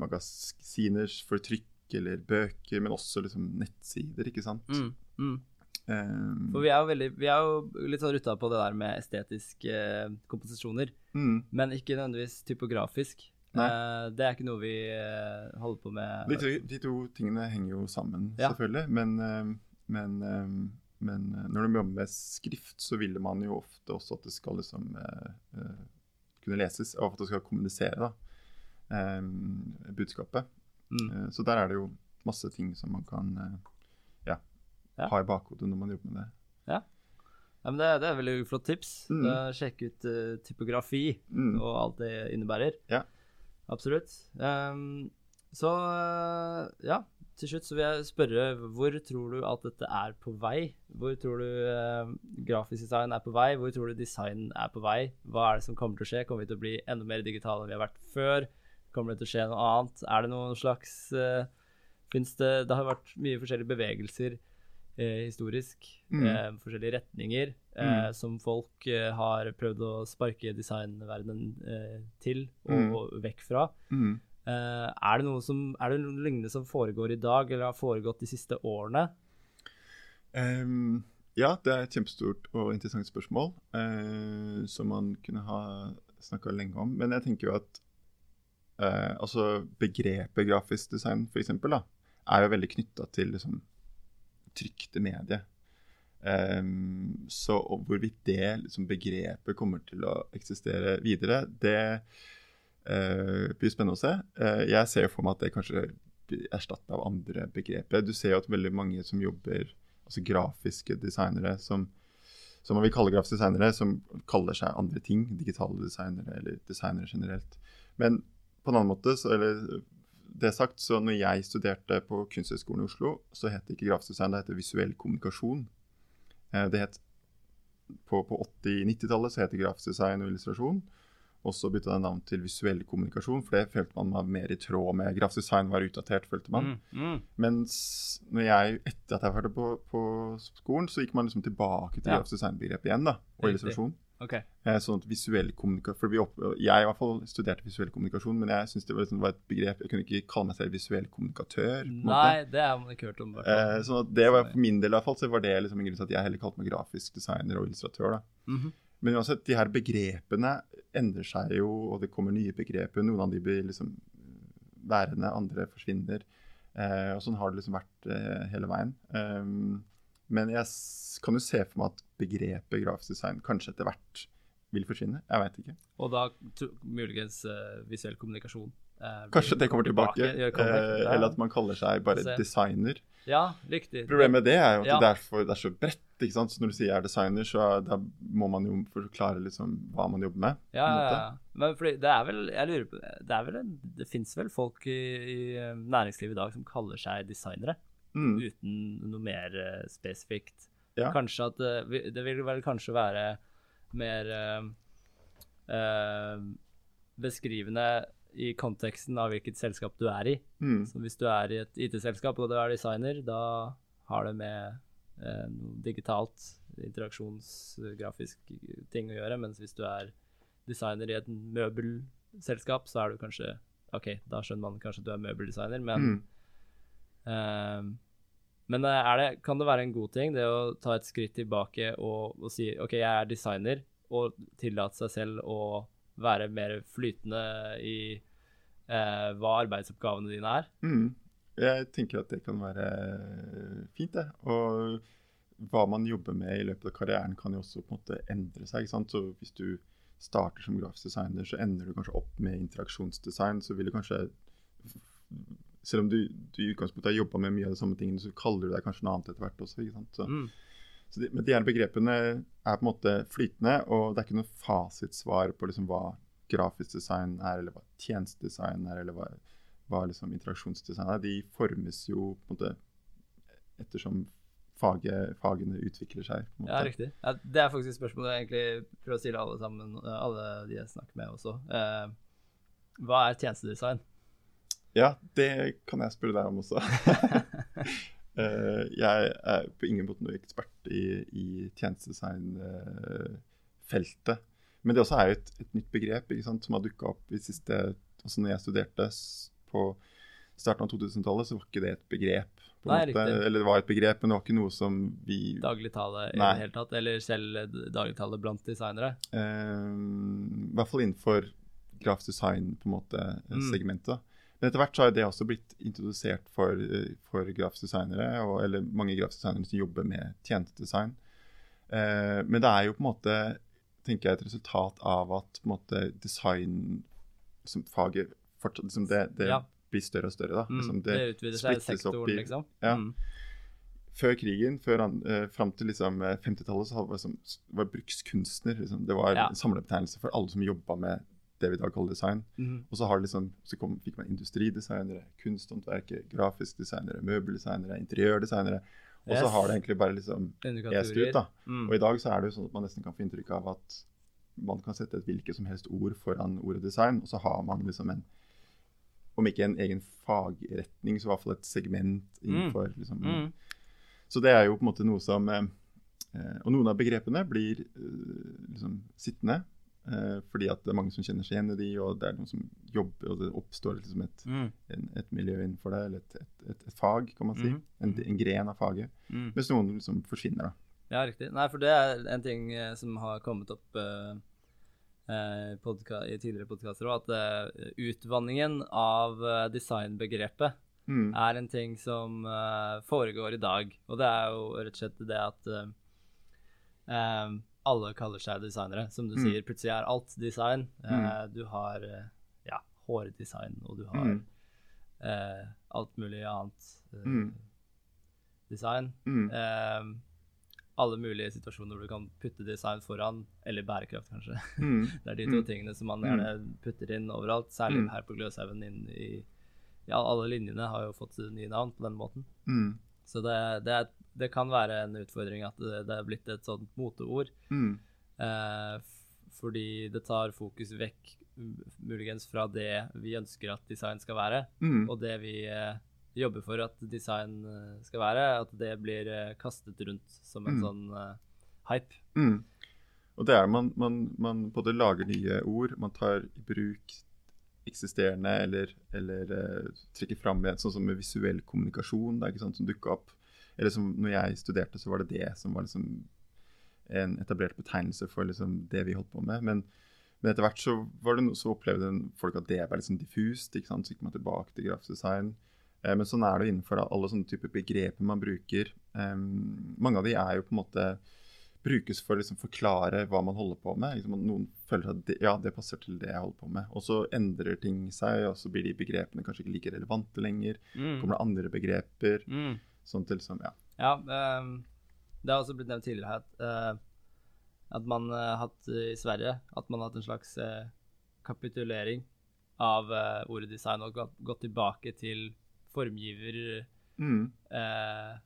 magasiner for trykk eller bøker, men også liksom, nettsider, ikke sant. Mm. Em, For vi er jo veldig Vi er jo litt sånn rutta på det der med estetiske eh, komposisjoner, mm. men ikke nødvendigvis typografisk. Eh, det er ikke noe vi eh, holder på med. De, to, de to tingene henger jo sammen, Ja. selvfølgelig. Men, eh, men, eh, men eh, når du jobber med skrift, så vil man jo ofte også at det skal liksom kunne leses, og at det skal kommunisere da, budskapet. Mm. Så der er det jo masse ting som man kan Ja. ha i bakhodet når man jobber med det. Ja, men det, det er veldig flott tips. Mm. Sjekke sjekk ut uh, typografi Mm. og alt det innebærer. Ja. Absolutt. Um, så eh, ja, til slutt så vil jeg spørre hvor tror du at dette er på vei? Hvor tror du eh, grafisk design er på vei? Hvor tror du design er på vei? Hva er det som kommer til å skje? Kommer vi til å bli enda mer digitale enn vi har vært før? Kommer det til å skje noe annet? Er det noen slags eh, det Det har vært mye forskjellige bevegelser historisk. Mm. Eh, forskjellige retninger eh, Mm. som folk eh, har prøvd å sparke designverdenen eh, til og, Mm. og vekk fra. Mm. Eh, er, det noe som, er det noe lignende som foregår i dag, eller har foregått de siste årene? Um, ja, det er et kjempestort og interessant spørsmål eh, som man kunne ha snakka lenge om. Men jeg tenker jo at eh, altså begrepet grafisk design, da, er jo veldig knytta til liksom, trykte mediet. Um, så hvorvidt det liksom, begrepet kommer til å eksistere videre, det uh, blir spennende å se. Uh, jeg ser for meg at det kanskje blir erstatta av andre begreper. Du ser jo at veldig mange som jobber altså grafiske designere som, som man vil kalle grafiske designere, som kaller seg andre ting. Digitale designere eller designere generelt. Men på en annen måte, så, eller det sagt, så når jeg studerte på Kunsthøgskolen i Oslo, så het det ikke grafisk design, det het visuell kommunikasjon. Eh, Det het På, på 80-90-tallet så het det grafisk design og illustrasjon. Og så bytta det navn til visuell kommunikasjon, for det følte man var mer i tråd med Grafisk design var utdatert, følte man. Mm, mm. Mens når jeg, etter at jeg var på, på skolen, så gikk man liksom tilbake til Ja. grafisk designbegrepet igjen. da, Og illustrasjon. OK. Eh, sånn at visuell kommunikasjon, opp, Jeg i hvert fall studerte visuell kommunikasjon, men jeg synes det var, liksom, var et begrep Jeg kunne ikke kalle meg selv visuell kommunikatør. Nei, det har man ikke hørt om. Eh, sånn at det var For min del i hvert fall, så var det liksom en grunn til at jeg heller kalte meg grafisk designer og illustratør. da. Mhm. Men uansett, de her begrepene endrer seg jo, og det kommer nye begreper. Noen av de blir liksom værende, andre forsvinner. Eh, og sånn har det liksom vært eh, hele veien. Um, men jeg kan jo se for meg at begrepet grafisk design kanskje etter hvert vil forsvinne. Jeg veit ikke. Og da muligens uh, visuell kommunikasjon. Uh, Kanskje det kommer tilbake. tilbake. eh, eller at man kaller seg bare Se. designer. Ja, riktig. Problemet med det er jo at Ja. det, er for, det er så bredt. ikke sant? Så når du sier jeg er designer, så da må man jo forklare liksom hva man jobber med. Ja, ja. Men fordi det er vel Jeg lurer på Det er vel en, Det fins vel folk i, i næringslivet i dag som kaller seg designere, Mm. uten noe mer uh, spesifikt. Ja. Kanskje at det, det vil vel kanskje være mer eh, beskrivende i konteksten av hvilket selskap du er i. Mm. Så hvis du er i et IT-selskap og du er designer, da har det med noe digitalt, interaksjonsgrafisk ting å gjøre. Mens hvis du er designer i et møbelselskap, så er du kanskje OK, da skjønner man kanskje at du er møbeldesigner, men Mm. Eh, Men eh, det, kan det være en god ting, det å ta et skritt tilbake og, og si OK, jeg er designer, og tillate seg selv å være mer flytende i eh, hva arbeidsoppgavene dine er? Mm. Jeg tenker at det kan være fint, det. Og hva man jobber med i løpet av karrieren kan jo også på en måte endre seg. ikke sant? Så hvis du starter som grafisk designer, så ender du kanskje opp med interaksjonsdesign. Så vil du kanskje Selv om du, du i utgangspunktet har jobba med mye av de samme tingene, så kaller du deg kanskje noe annet etter hvert også. ikke sant? Så, Mm. så de, men de her begrepene er på en måte flytende, og det er ikke noe fasitsvar på liksom hva grafisk design er, eller hva tjenestedesign er, eller hva, hva liksom interaksjonsdesign er. De formes jo på en måte ettersom faget, fagene utvikler seg. på en måte. Ja, riktig. Ja, det er faktisk et spørsmål jeg egentlig prøver å stille alle sammen, alle de jeg snakker med også. Eh, hva er tjenestedesign? Ja, det kan jeg spørre deg om også. Eh, jeg er på ingen måte noe ekspert i, i tjenestedesignfeltet. Men det også er jo et, et nytt begrep sant, som har dukka opp i siste altså når jeg studerte på starten av 2000-tallet, så var ikke det et begrep. på Nei. Eller det var et begrep, men det var ikke noe som vi Dagligtale i det hele tatt? Eller selv dagligtale blant designere? Um, I hvert fall innenfor grafisk design på en måte eh, Mm. Men etter hvert så har det også blitt introdusert for, eh, for grafiske designere, og, eller mange grafiske designere som jobber med tjenestedesign. Eh, men det er jo på en måte tenker jeg, et resultat av at på en måte design som faget fortsatt liksom det, det Ja. blir større og større. da. Mm, Liksom det, utvider seg i sektoren, i- liksom? Ja. Mm. Før krigen, før, eh, fram til liksom, eh, 50-tallet, så var, liksom, var brukskunstner liksom, det var Ja. en samlebetegnelse for alle som jobba med det vi i dag kaller design. Mm. Og så, har det liksom, så kom, fikk man industridesignere, kunsthåndverkere, grafisk designere, møbeldesignere, interiørdesignere. Og så Yes. har det egentlig bare liksom est ut. da. Mm. Og i dag så er det jo sånn at man nesten kan få inntrykk av at man kan sette et hvilket som helst ord foran ordet design, og så har man liksom en Om ikke en egen fagretning, så i hvert fall et segment innenfor liksom, Mm. Så det er jo på en måte noe som eh, eh, Og noen av begrepene blir eh, liksom sittende. Eh, fordi at det er mange som kjenner seg igjen i de, og det er noen som jobber, og det oppstår liksom et, Mm. en, et miljø innenfor det, eller et, et, et, fag, kan man si. Mm. En, en gren av faget. Mm. Mens noen liksom forsvinner, da. Ja, riktig. Nei, for det er en ting eh, som har kommet opp uh, podka i tidligere podkaster òg, at uh, utvanningen av designbegrepet Mm. er en ting som foregår i dag. Og det er jo rett og slett det at alle kaller seg designere. Som du Mm. sier, plutselig er alt design. Eh, Du har eh, ja, hårdesign, og du har Mm. eh, alt mulig annet eh, Mm. design. Mm. Eh, alle mulige situasjoner hvor du kan putte design foran, eller bærekraft, kanskje. Mm. Det er de to Mm. tingene som man gjerne putter inn overalt, særlig Mm. her på Gløshaugen. Ja, alle linjene har jo fått nye navn på den måten. Mm. Så det, det, er, det kan være en utfordring at det, det er blitt et sånt moteord. Mm. Eh, fordi det tar fokus vekk muligens fra det vi ønsker at design skal være, Mm. og det vi eh, jobber for at design eh, skal være, at det blir eh, kastet rundt som en Mm. sånn eh, hype. Mm. Og det er man, man, man både lager nye ord, man tar i bruk eksisterende eller, eller eh, trekker fram igjen, sånn som med visuell kommunikasjon, det er ikke sant, som dukka opp. Eller som når jeg studerte, så var det det som var liksom en etablert betegnelse for liksom det vi holdt på med. Men, men etter hvert så, var det no, så opplevde folk at det var liksom diffust. ikke sant, Så gikk man tilbake til grafisk design. Eh, men sånn er det innenfor alle sånne typer begreper man bruker. Eh, mange av de er jo på en måte brukes for å liksom forklare hva man holder på med. Liksom, noen føler at det, ja, det passer til det jeg holder på med. Og så endrer ting seg, og så blir de begrepene kanskje ikke like relevante lenger. Mm. Kommer det andre begreper. Mm. Sånn til som, ja. Ja, um, det har også blitt nevnt tidligere her at, uh, at man har hatt eh, i Sverige at man har hatt en slags uh, kapitulering av uh, ordet design og gått, gått tilbake til formgiver Mm, eh,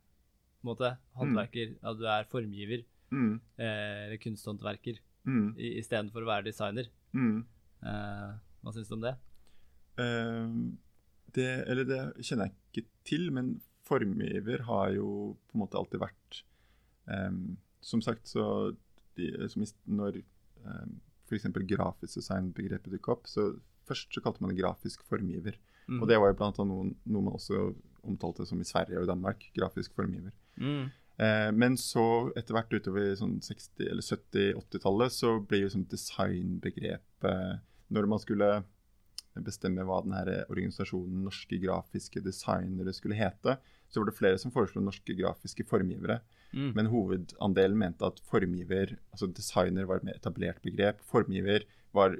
måte, håndverker, at du er formgiver mm, eh, eller kunsthåndverker mm, istedenfor å være designer. mm. Eh, hva syns du om det? Ehm, det, eller det kjenner jeg ikke til, men formgiver har jo på en måte alltid vært um, Som sagt, så de, som når um, f.eks. grafisk design-begrepet dukket opp, så først så kalte man det grafisk formgiver. Mm. Og det var jo blant annet noe, noe man også omtalte som i Sverige og Danmark. Grafisk formgiver. Mm. Eh, men så etter hvert utover sånn 60- eller 70-80-tallet så ble jo sånn designbegrepet Når man skulle bestemme hva denne organisasjonen Norske grafiske designere skulle hete, så var det flere som foreslo norske grafiske formgivere. Mm. Men hovedandelen mente at formgiver, altså designer var et mer etablert begrep. Formgiver var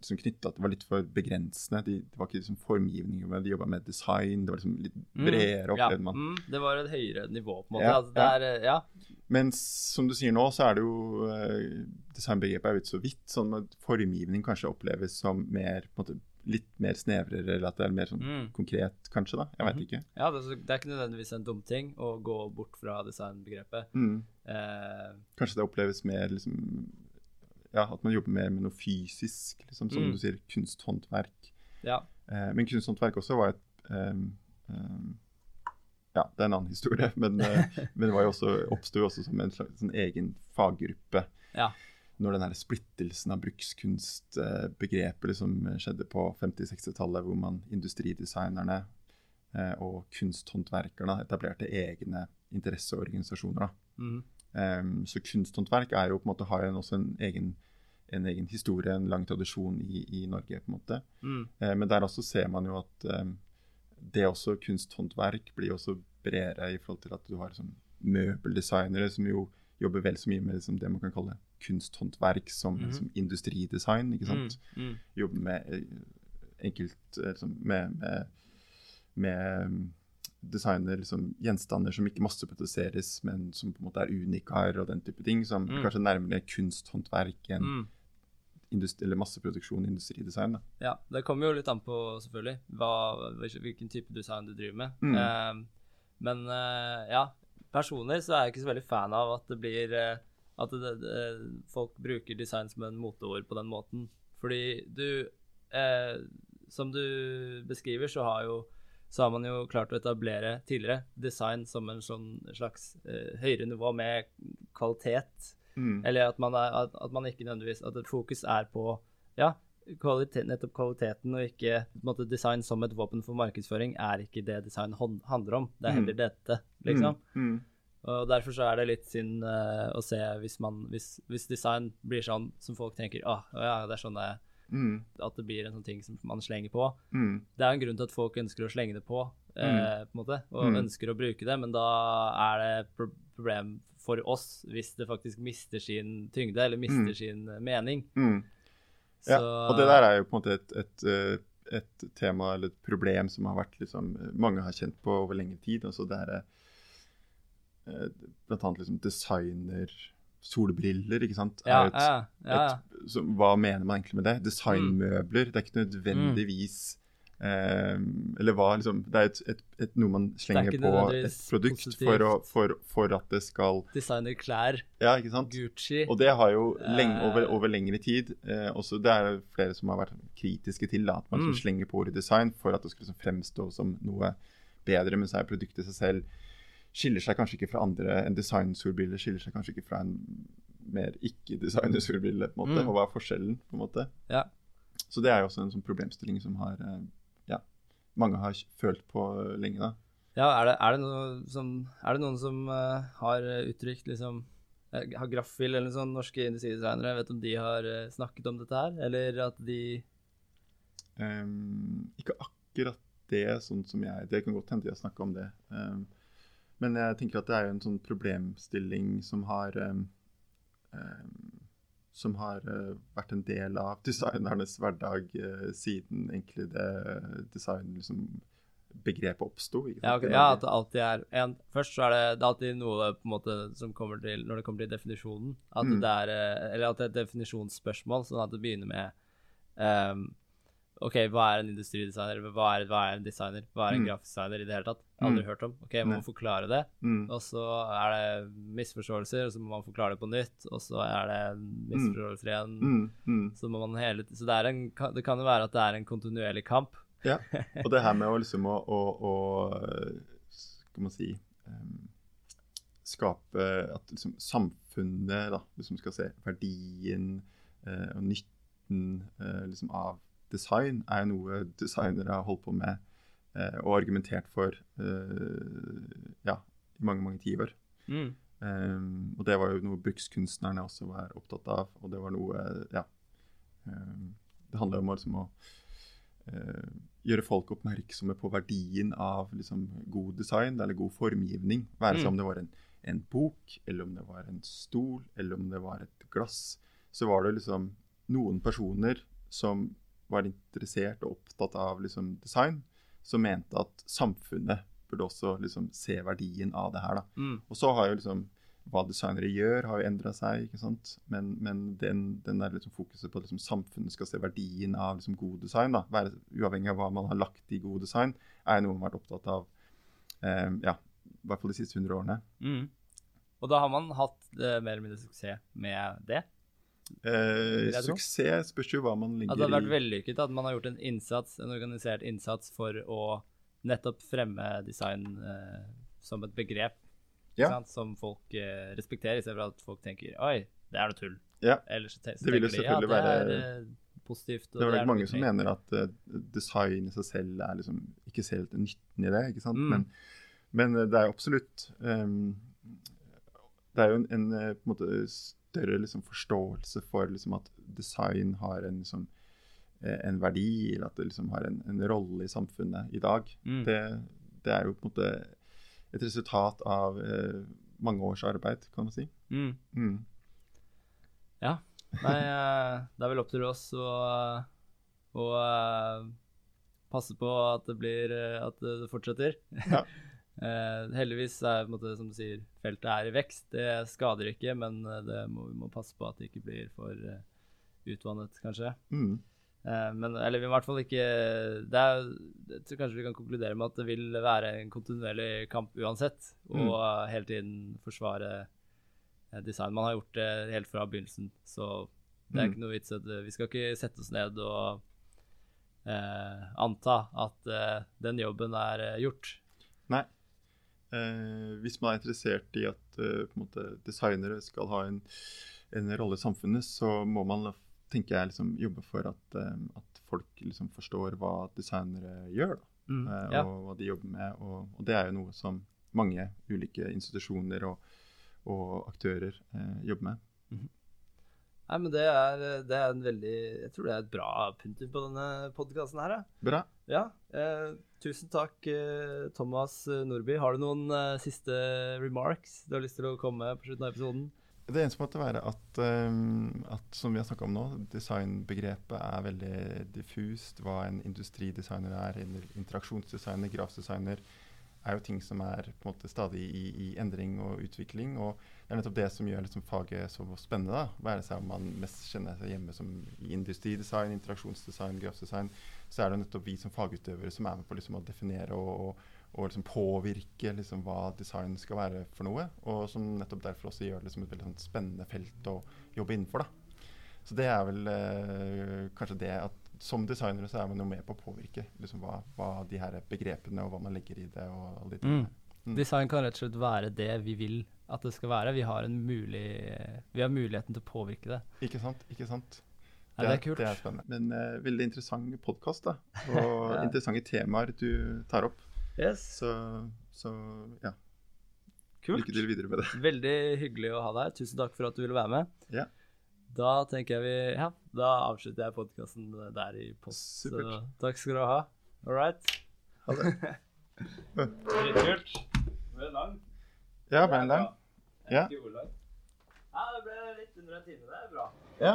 liksom knytta det var litt for begrensende. De, det var ikke liksom formgivning, men de jobba med design. Det var liksom litt bredere, opplevde man. Ja, mm, det var et høyere nivå, på en måte. Ja, altså, det er, eh, ja. Men som du sier nå, så er det jo eh, Designbegrepet er jo ikke så vidt. Sånn at formgivning kanskje oppleves som mer på en måte, litt mer snevrere, eller at det er mer sånn Mm. konkret, kanskje. da, Jeg veit ikke. Ja, det, er det er ikke nødvendigvis en dum ting å gå bort fra designbegrepet. Mm. Eh, Kanskje det oppleves mer liksom Ja, at man jobber mer med noe fysisk, liksom, som Mm. du sier, kunsthåndverk. ja. Eh, men kunsthåndverk også var et um, um, Ja, det er en annen historie, men, eh, men det var jo også, oppsto også som en slags sånn egen faggruppe. Ja. Når den her splittelsen av brukskunstbegrepet liksom skjedde på 50-60-tallet, hvor man industridesignerne eh, og kunsthåndverkerne etablerte egne interesseorganisasjoner. Mhm. Ehm, så kunsthåndverk er jo på en måte, har jo også en egen, en egen historie, en lang tradisjon i, i Norge. på en måte. Mm. Eh, men der også ser man jo at um, det også kunsthåndverk blir også bredere i forhold til at du har liksom, møbeldesignere som jo jobber vel så mye med liksom, det man kan kalle kunsthåndverk som, mm. som industridesign. ikke sant? Mm. Mm. Jobber med eh, enkelt eh, liksom, med, med, med um, designer liksom, gjenstander som ikke masseproduseres, men som på en måte er unikar og den type ting, som Mm. kanskje nærmere kunsthåndverk enn Mm. industri, eller masseproduksjon industridesign. Da. Ja, det kommer jo litt an på, selvfølgelig, hva, hvilken type design du driver med. Mm. Eh, men eh, ja, personlig så er jeg ikke så veldig fan av at det blir eh, At det, det, folk bruker design som en moteord på den måten. Fordi du eh, Som du beskriver, så har jo så har man jo klart å etablere tidligere design som en sånn slags eh, høyere nivå med kvalitet. Mm. Eller at man, er, at, at man ikke nødvendigvis At et fokus er på ja, kvalitet, nettopp kvaliteten, og ikke på en måte, design som et våpen for markedsføring er ikke det design handler om. Det er heller dette, liksom. Mm. Mm. Og derfor så er det litt synd uh, å se hvis, man, hvis, hvis design blir sånn som folk tenker Å ja, det er sånn det. Mm. At det blir en sånn ting som man slenger på. Mm. Det er en grunn til at folk ønsker å slenge det på, eh, på en måte, og Mm. ønsker å bruke det, men da er det pro problem for oss hvis det faktisk mister sin tyngde, eller mister Mm. sin mening. Mm. Så, Ja, og det der er jo på en måte et, et, eh, et tema eller et problem som har vært liksom, mange har kjent på over lengre tid. Altså det her er blant annet liksom designer solbriller, ikke sant. ja, et, ja, ja, et, så, hva mener man egentlig med det? Designmøbler. Det er ikke nødvendigvis eh, Eller hva, liksom Det er et, et, noe man slenger på et produkt for, å, for, for at det skal Designerklær, Ja, ikke sant? Gucci Og det har jo lenge, over, Eh. over lengre tid eh, også Det er flere som har vært kritiske til da, at man Mm. liksom slenger på ordet design for at det skal liksom fremstå som noe bedre, men så er produktet seg selv skiller seg kanskje ikke fra andre. En designsolbrille skiller seg kanskje ikke fra en mer ikke-designersolbrille. på en måte, Mm. Og hva er forskjellen? på en måte. Ja. Så det er jo også en sånn problemstilling som har eh, ja, mange har følt på eh, lenge. da. Ja, er det, er det, som, er det noen som uh, har uttrykt liksom Har Graffil eller sånn norske industridesignere, vet om de har snakket om dette her? Eller at de um, ikke akkurat det, sånn som jeg Det kan godt hende de har snakka om det. Ehm, men jeg tenker at det er jo en sånn problemstilling som har um, um, Som har uh, vært en del av designernes hverdag uh, siden egentlig det design liksom, begrepet oppsto. Ja, okay. ja at det alltid er en, Først så er det, det er alltid noe på en måte som kommer til Når det kommer til definisjonen. At Mm. det er Eller at det er et definisjonsspørsmål, sånn at det begynner med ehm, OK, hva er en industridesigner? Hva er, hva er en designer? Hva er en Mm. grafisk designer i det hele tatt? Aldri Mm. hørt om. OK, man må forklare det. Mm. Og så er det misforståelser, og så må man forklare det på nytt. Og så er det misforståelser igjen. Mm. Mm. Så, må man hele, så det, er en, det kan jo være at det er en kontinuerlig kamp. Ja, og det her med å liksom å, å, å Skal man si um, Skape at liksom samfunnet da, liksom skal se verdien eh, og nytten eh, liksom av design, er jo noe designere har holdt på med eh, og argumentert for eh, ja, i mange, mange tiår. Mm. Um, og det var jo noe brukskunstnerne også var opptatt av. Og det var noe Ja. Um, det handler om å, liksom, å uh, gjøre folk oppmerksomme på verdien av liksom, god design eller god formgivning. Være seg Mm. om det var en, en bok, eller om det var en stol, eller om det var et glass. Så var det liksom noen personer som var interessert og opptatt av liksom, design, som mente at samfunnet burde også liksom, se verdien av det her. Mm. Og så har jo liksom hva designere gjør, har jo endra seg. ikke sant? Men, men den, den der liksom fokuset på at liksom samfunnet skal se verdien av liksom god design, da, være, uavhengig av hva man har lagt i god design, er noe man har vært opptatt av eh, ja, i hvert fall de siste 100 årene. Mm. Og da har man hatt eh, mer eller mindre suksess med det. Eh, suksess spørs jo hva man ligger At ligger det har vært i. vellykket, at man har gjort en innsats, en organisert innsats for å nettopp fremme design eh, som et begrep Ja. sant? som folk eh, respekterer, istedenfor at folk tenker oi, det er noe tull. Ja. Eller så te- så Det de ja, det er være- eh, positivt. og Det er vel mange som mener at uh, design i seg selv er liksom ikke ser helt nytten i det. ikke sant? Mm. Men, men eh, det er jo absolutt um, Det er jo en, en eh, på en måte større liksom, forståelse for liksom, at design har en, liksom, eh, en verdi, eller at det liksom har en, en rolle i samfunnet i dag. Mm. Det, det er jo på en måte et resultat av eh, mange års arbeid, kan man si. Mm. Mm. Ja. Nei, eh, det er vel opp til oss å, å eh, passe på at det blir At det fortsetter. Ja. Eh, heldigvis er måte, som du sier, feltet er i vekst. Det skader ikke, men eh, det må, vi må passe på at det ikke blir for, uh, utvannet, kanskje. Mm. Eh, men Eller vi må i hvert fall ikke det er, Jeg tror kanskje vi kan konkludere med at det vil være en kontinuerlig kamp uansett. Og Mm. hele tiden forsvare eh, design. Man har gjort det helt fra begynnelsen, så det er Mm. ikke noe vits at eh, Vi skal ikke sette oss ned og anta at den jobben er gjort. Nei. Eh, hvis man er interessert i at eh, måte, designere skal ha en, en rolle i samfunnet, så må man tenker jeg, liksom, jobbe for at, eh, at folk liksom, forstår hva designere gjør. Mm, eh, ja. Og hva de jobber med. Og, og det er jo noe som mange ulike institusjoner og, og aktører eh, jobber med. Nei, men det er, det er en veldig Jeg tror det er et bra punktum på denne podkasten her. Ja. Bra. Ja, eh, tusen takk, eh, Thomas Nordby. Har du noen eh, siste remarks du har lyst til å komme med på slutten av episoden? Det eneste måtte være at, um, at som vi har snakka om nå, designbegrepet er veldig diffust. Hva en industridesigner er, en interaksjonsdesigner, grafdesigner, er jo ting som er på en måte stadig i, i endring og utvikling. Og det er nettopp det som gjør liksom faget så spennende. da, Være seg om man mest kjenner seg hjemme som i industridesign, interaksjonsdesign, grafdesign, så er det nettopp vi som fagutøvere som er med på liksom å definere og, og og liksom påvirke liksom hva design skal være for noe. Og som nettopp derfor også gjør det liksom et veldig sånn spennende felt å jobbe innenfor. da. Så det er vel øh, kanskje det at som designere så er man jo med på å påvirke liksom hva, hva de her begrepene og hva man legger i det. og alle de tingene. Mm. Design kan rett og slett være det vi vil at det skal være. Vi har, en mulig, vi har muligheten til å påvirke det. Ikke sant? ikke sant? Ja, det er kult. Det er spennende. Men uh, veldig interessant podkast. Og Ja. interessante temaer du tar opp. Yes. Så, så ja. Kult. Lykke til videre med det. Veldig hyggelig å ha deg her. Tusen takk for at du ville være med. Ja. Da tenker jeg vi Ja, da avslutter jeg podkasten der i post. Så Supert. takk skal du ha. All right. Ha det. Dritkult. Det ble lang. Ja, ble den lang? Ja. Ja, det ble litt under en time. Det er bra. Ja.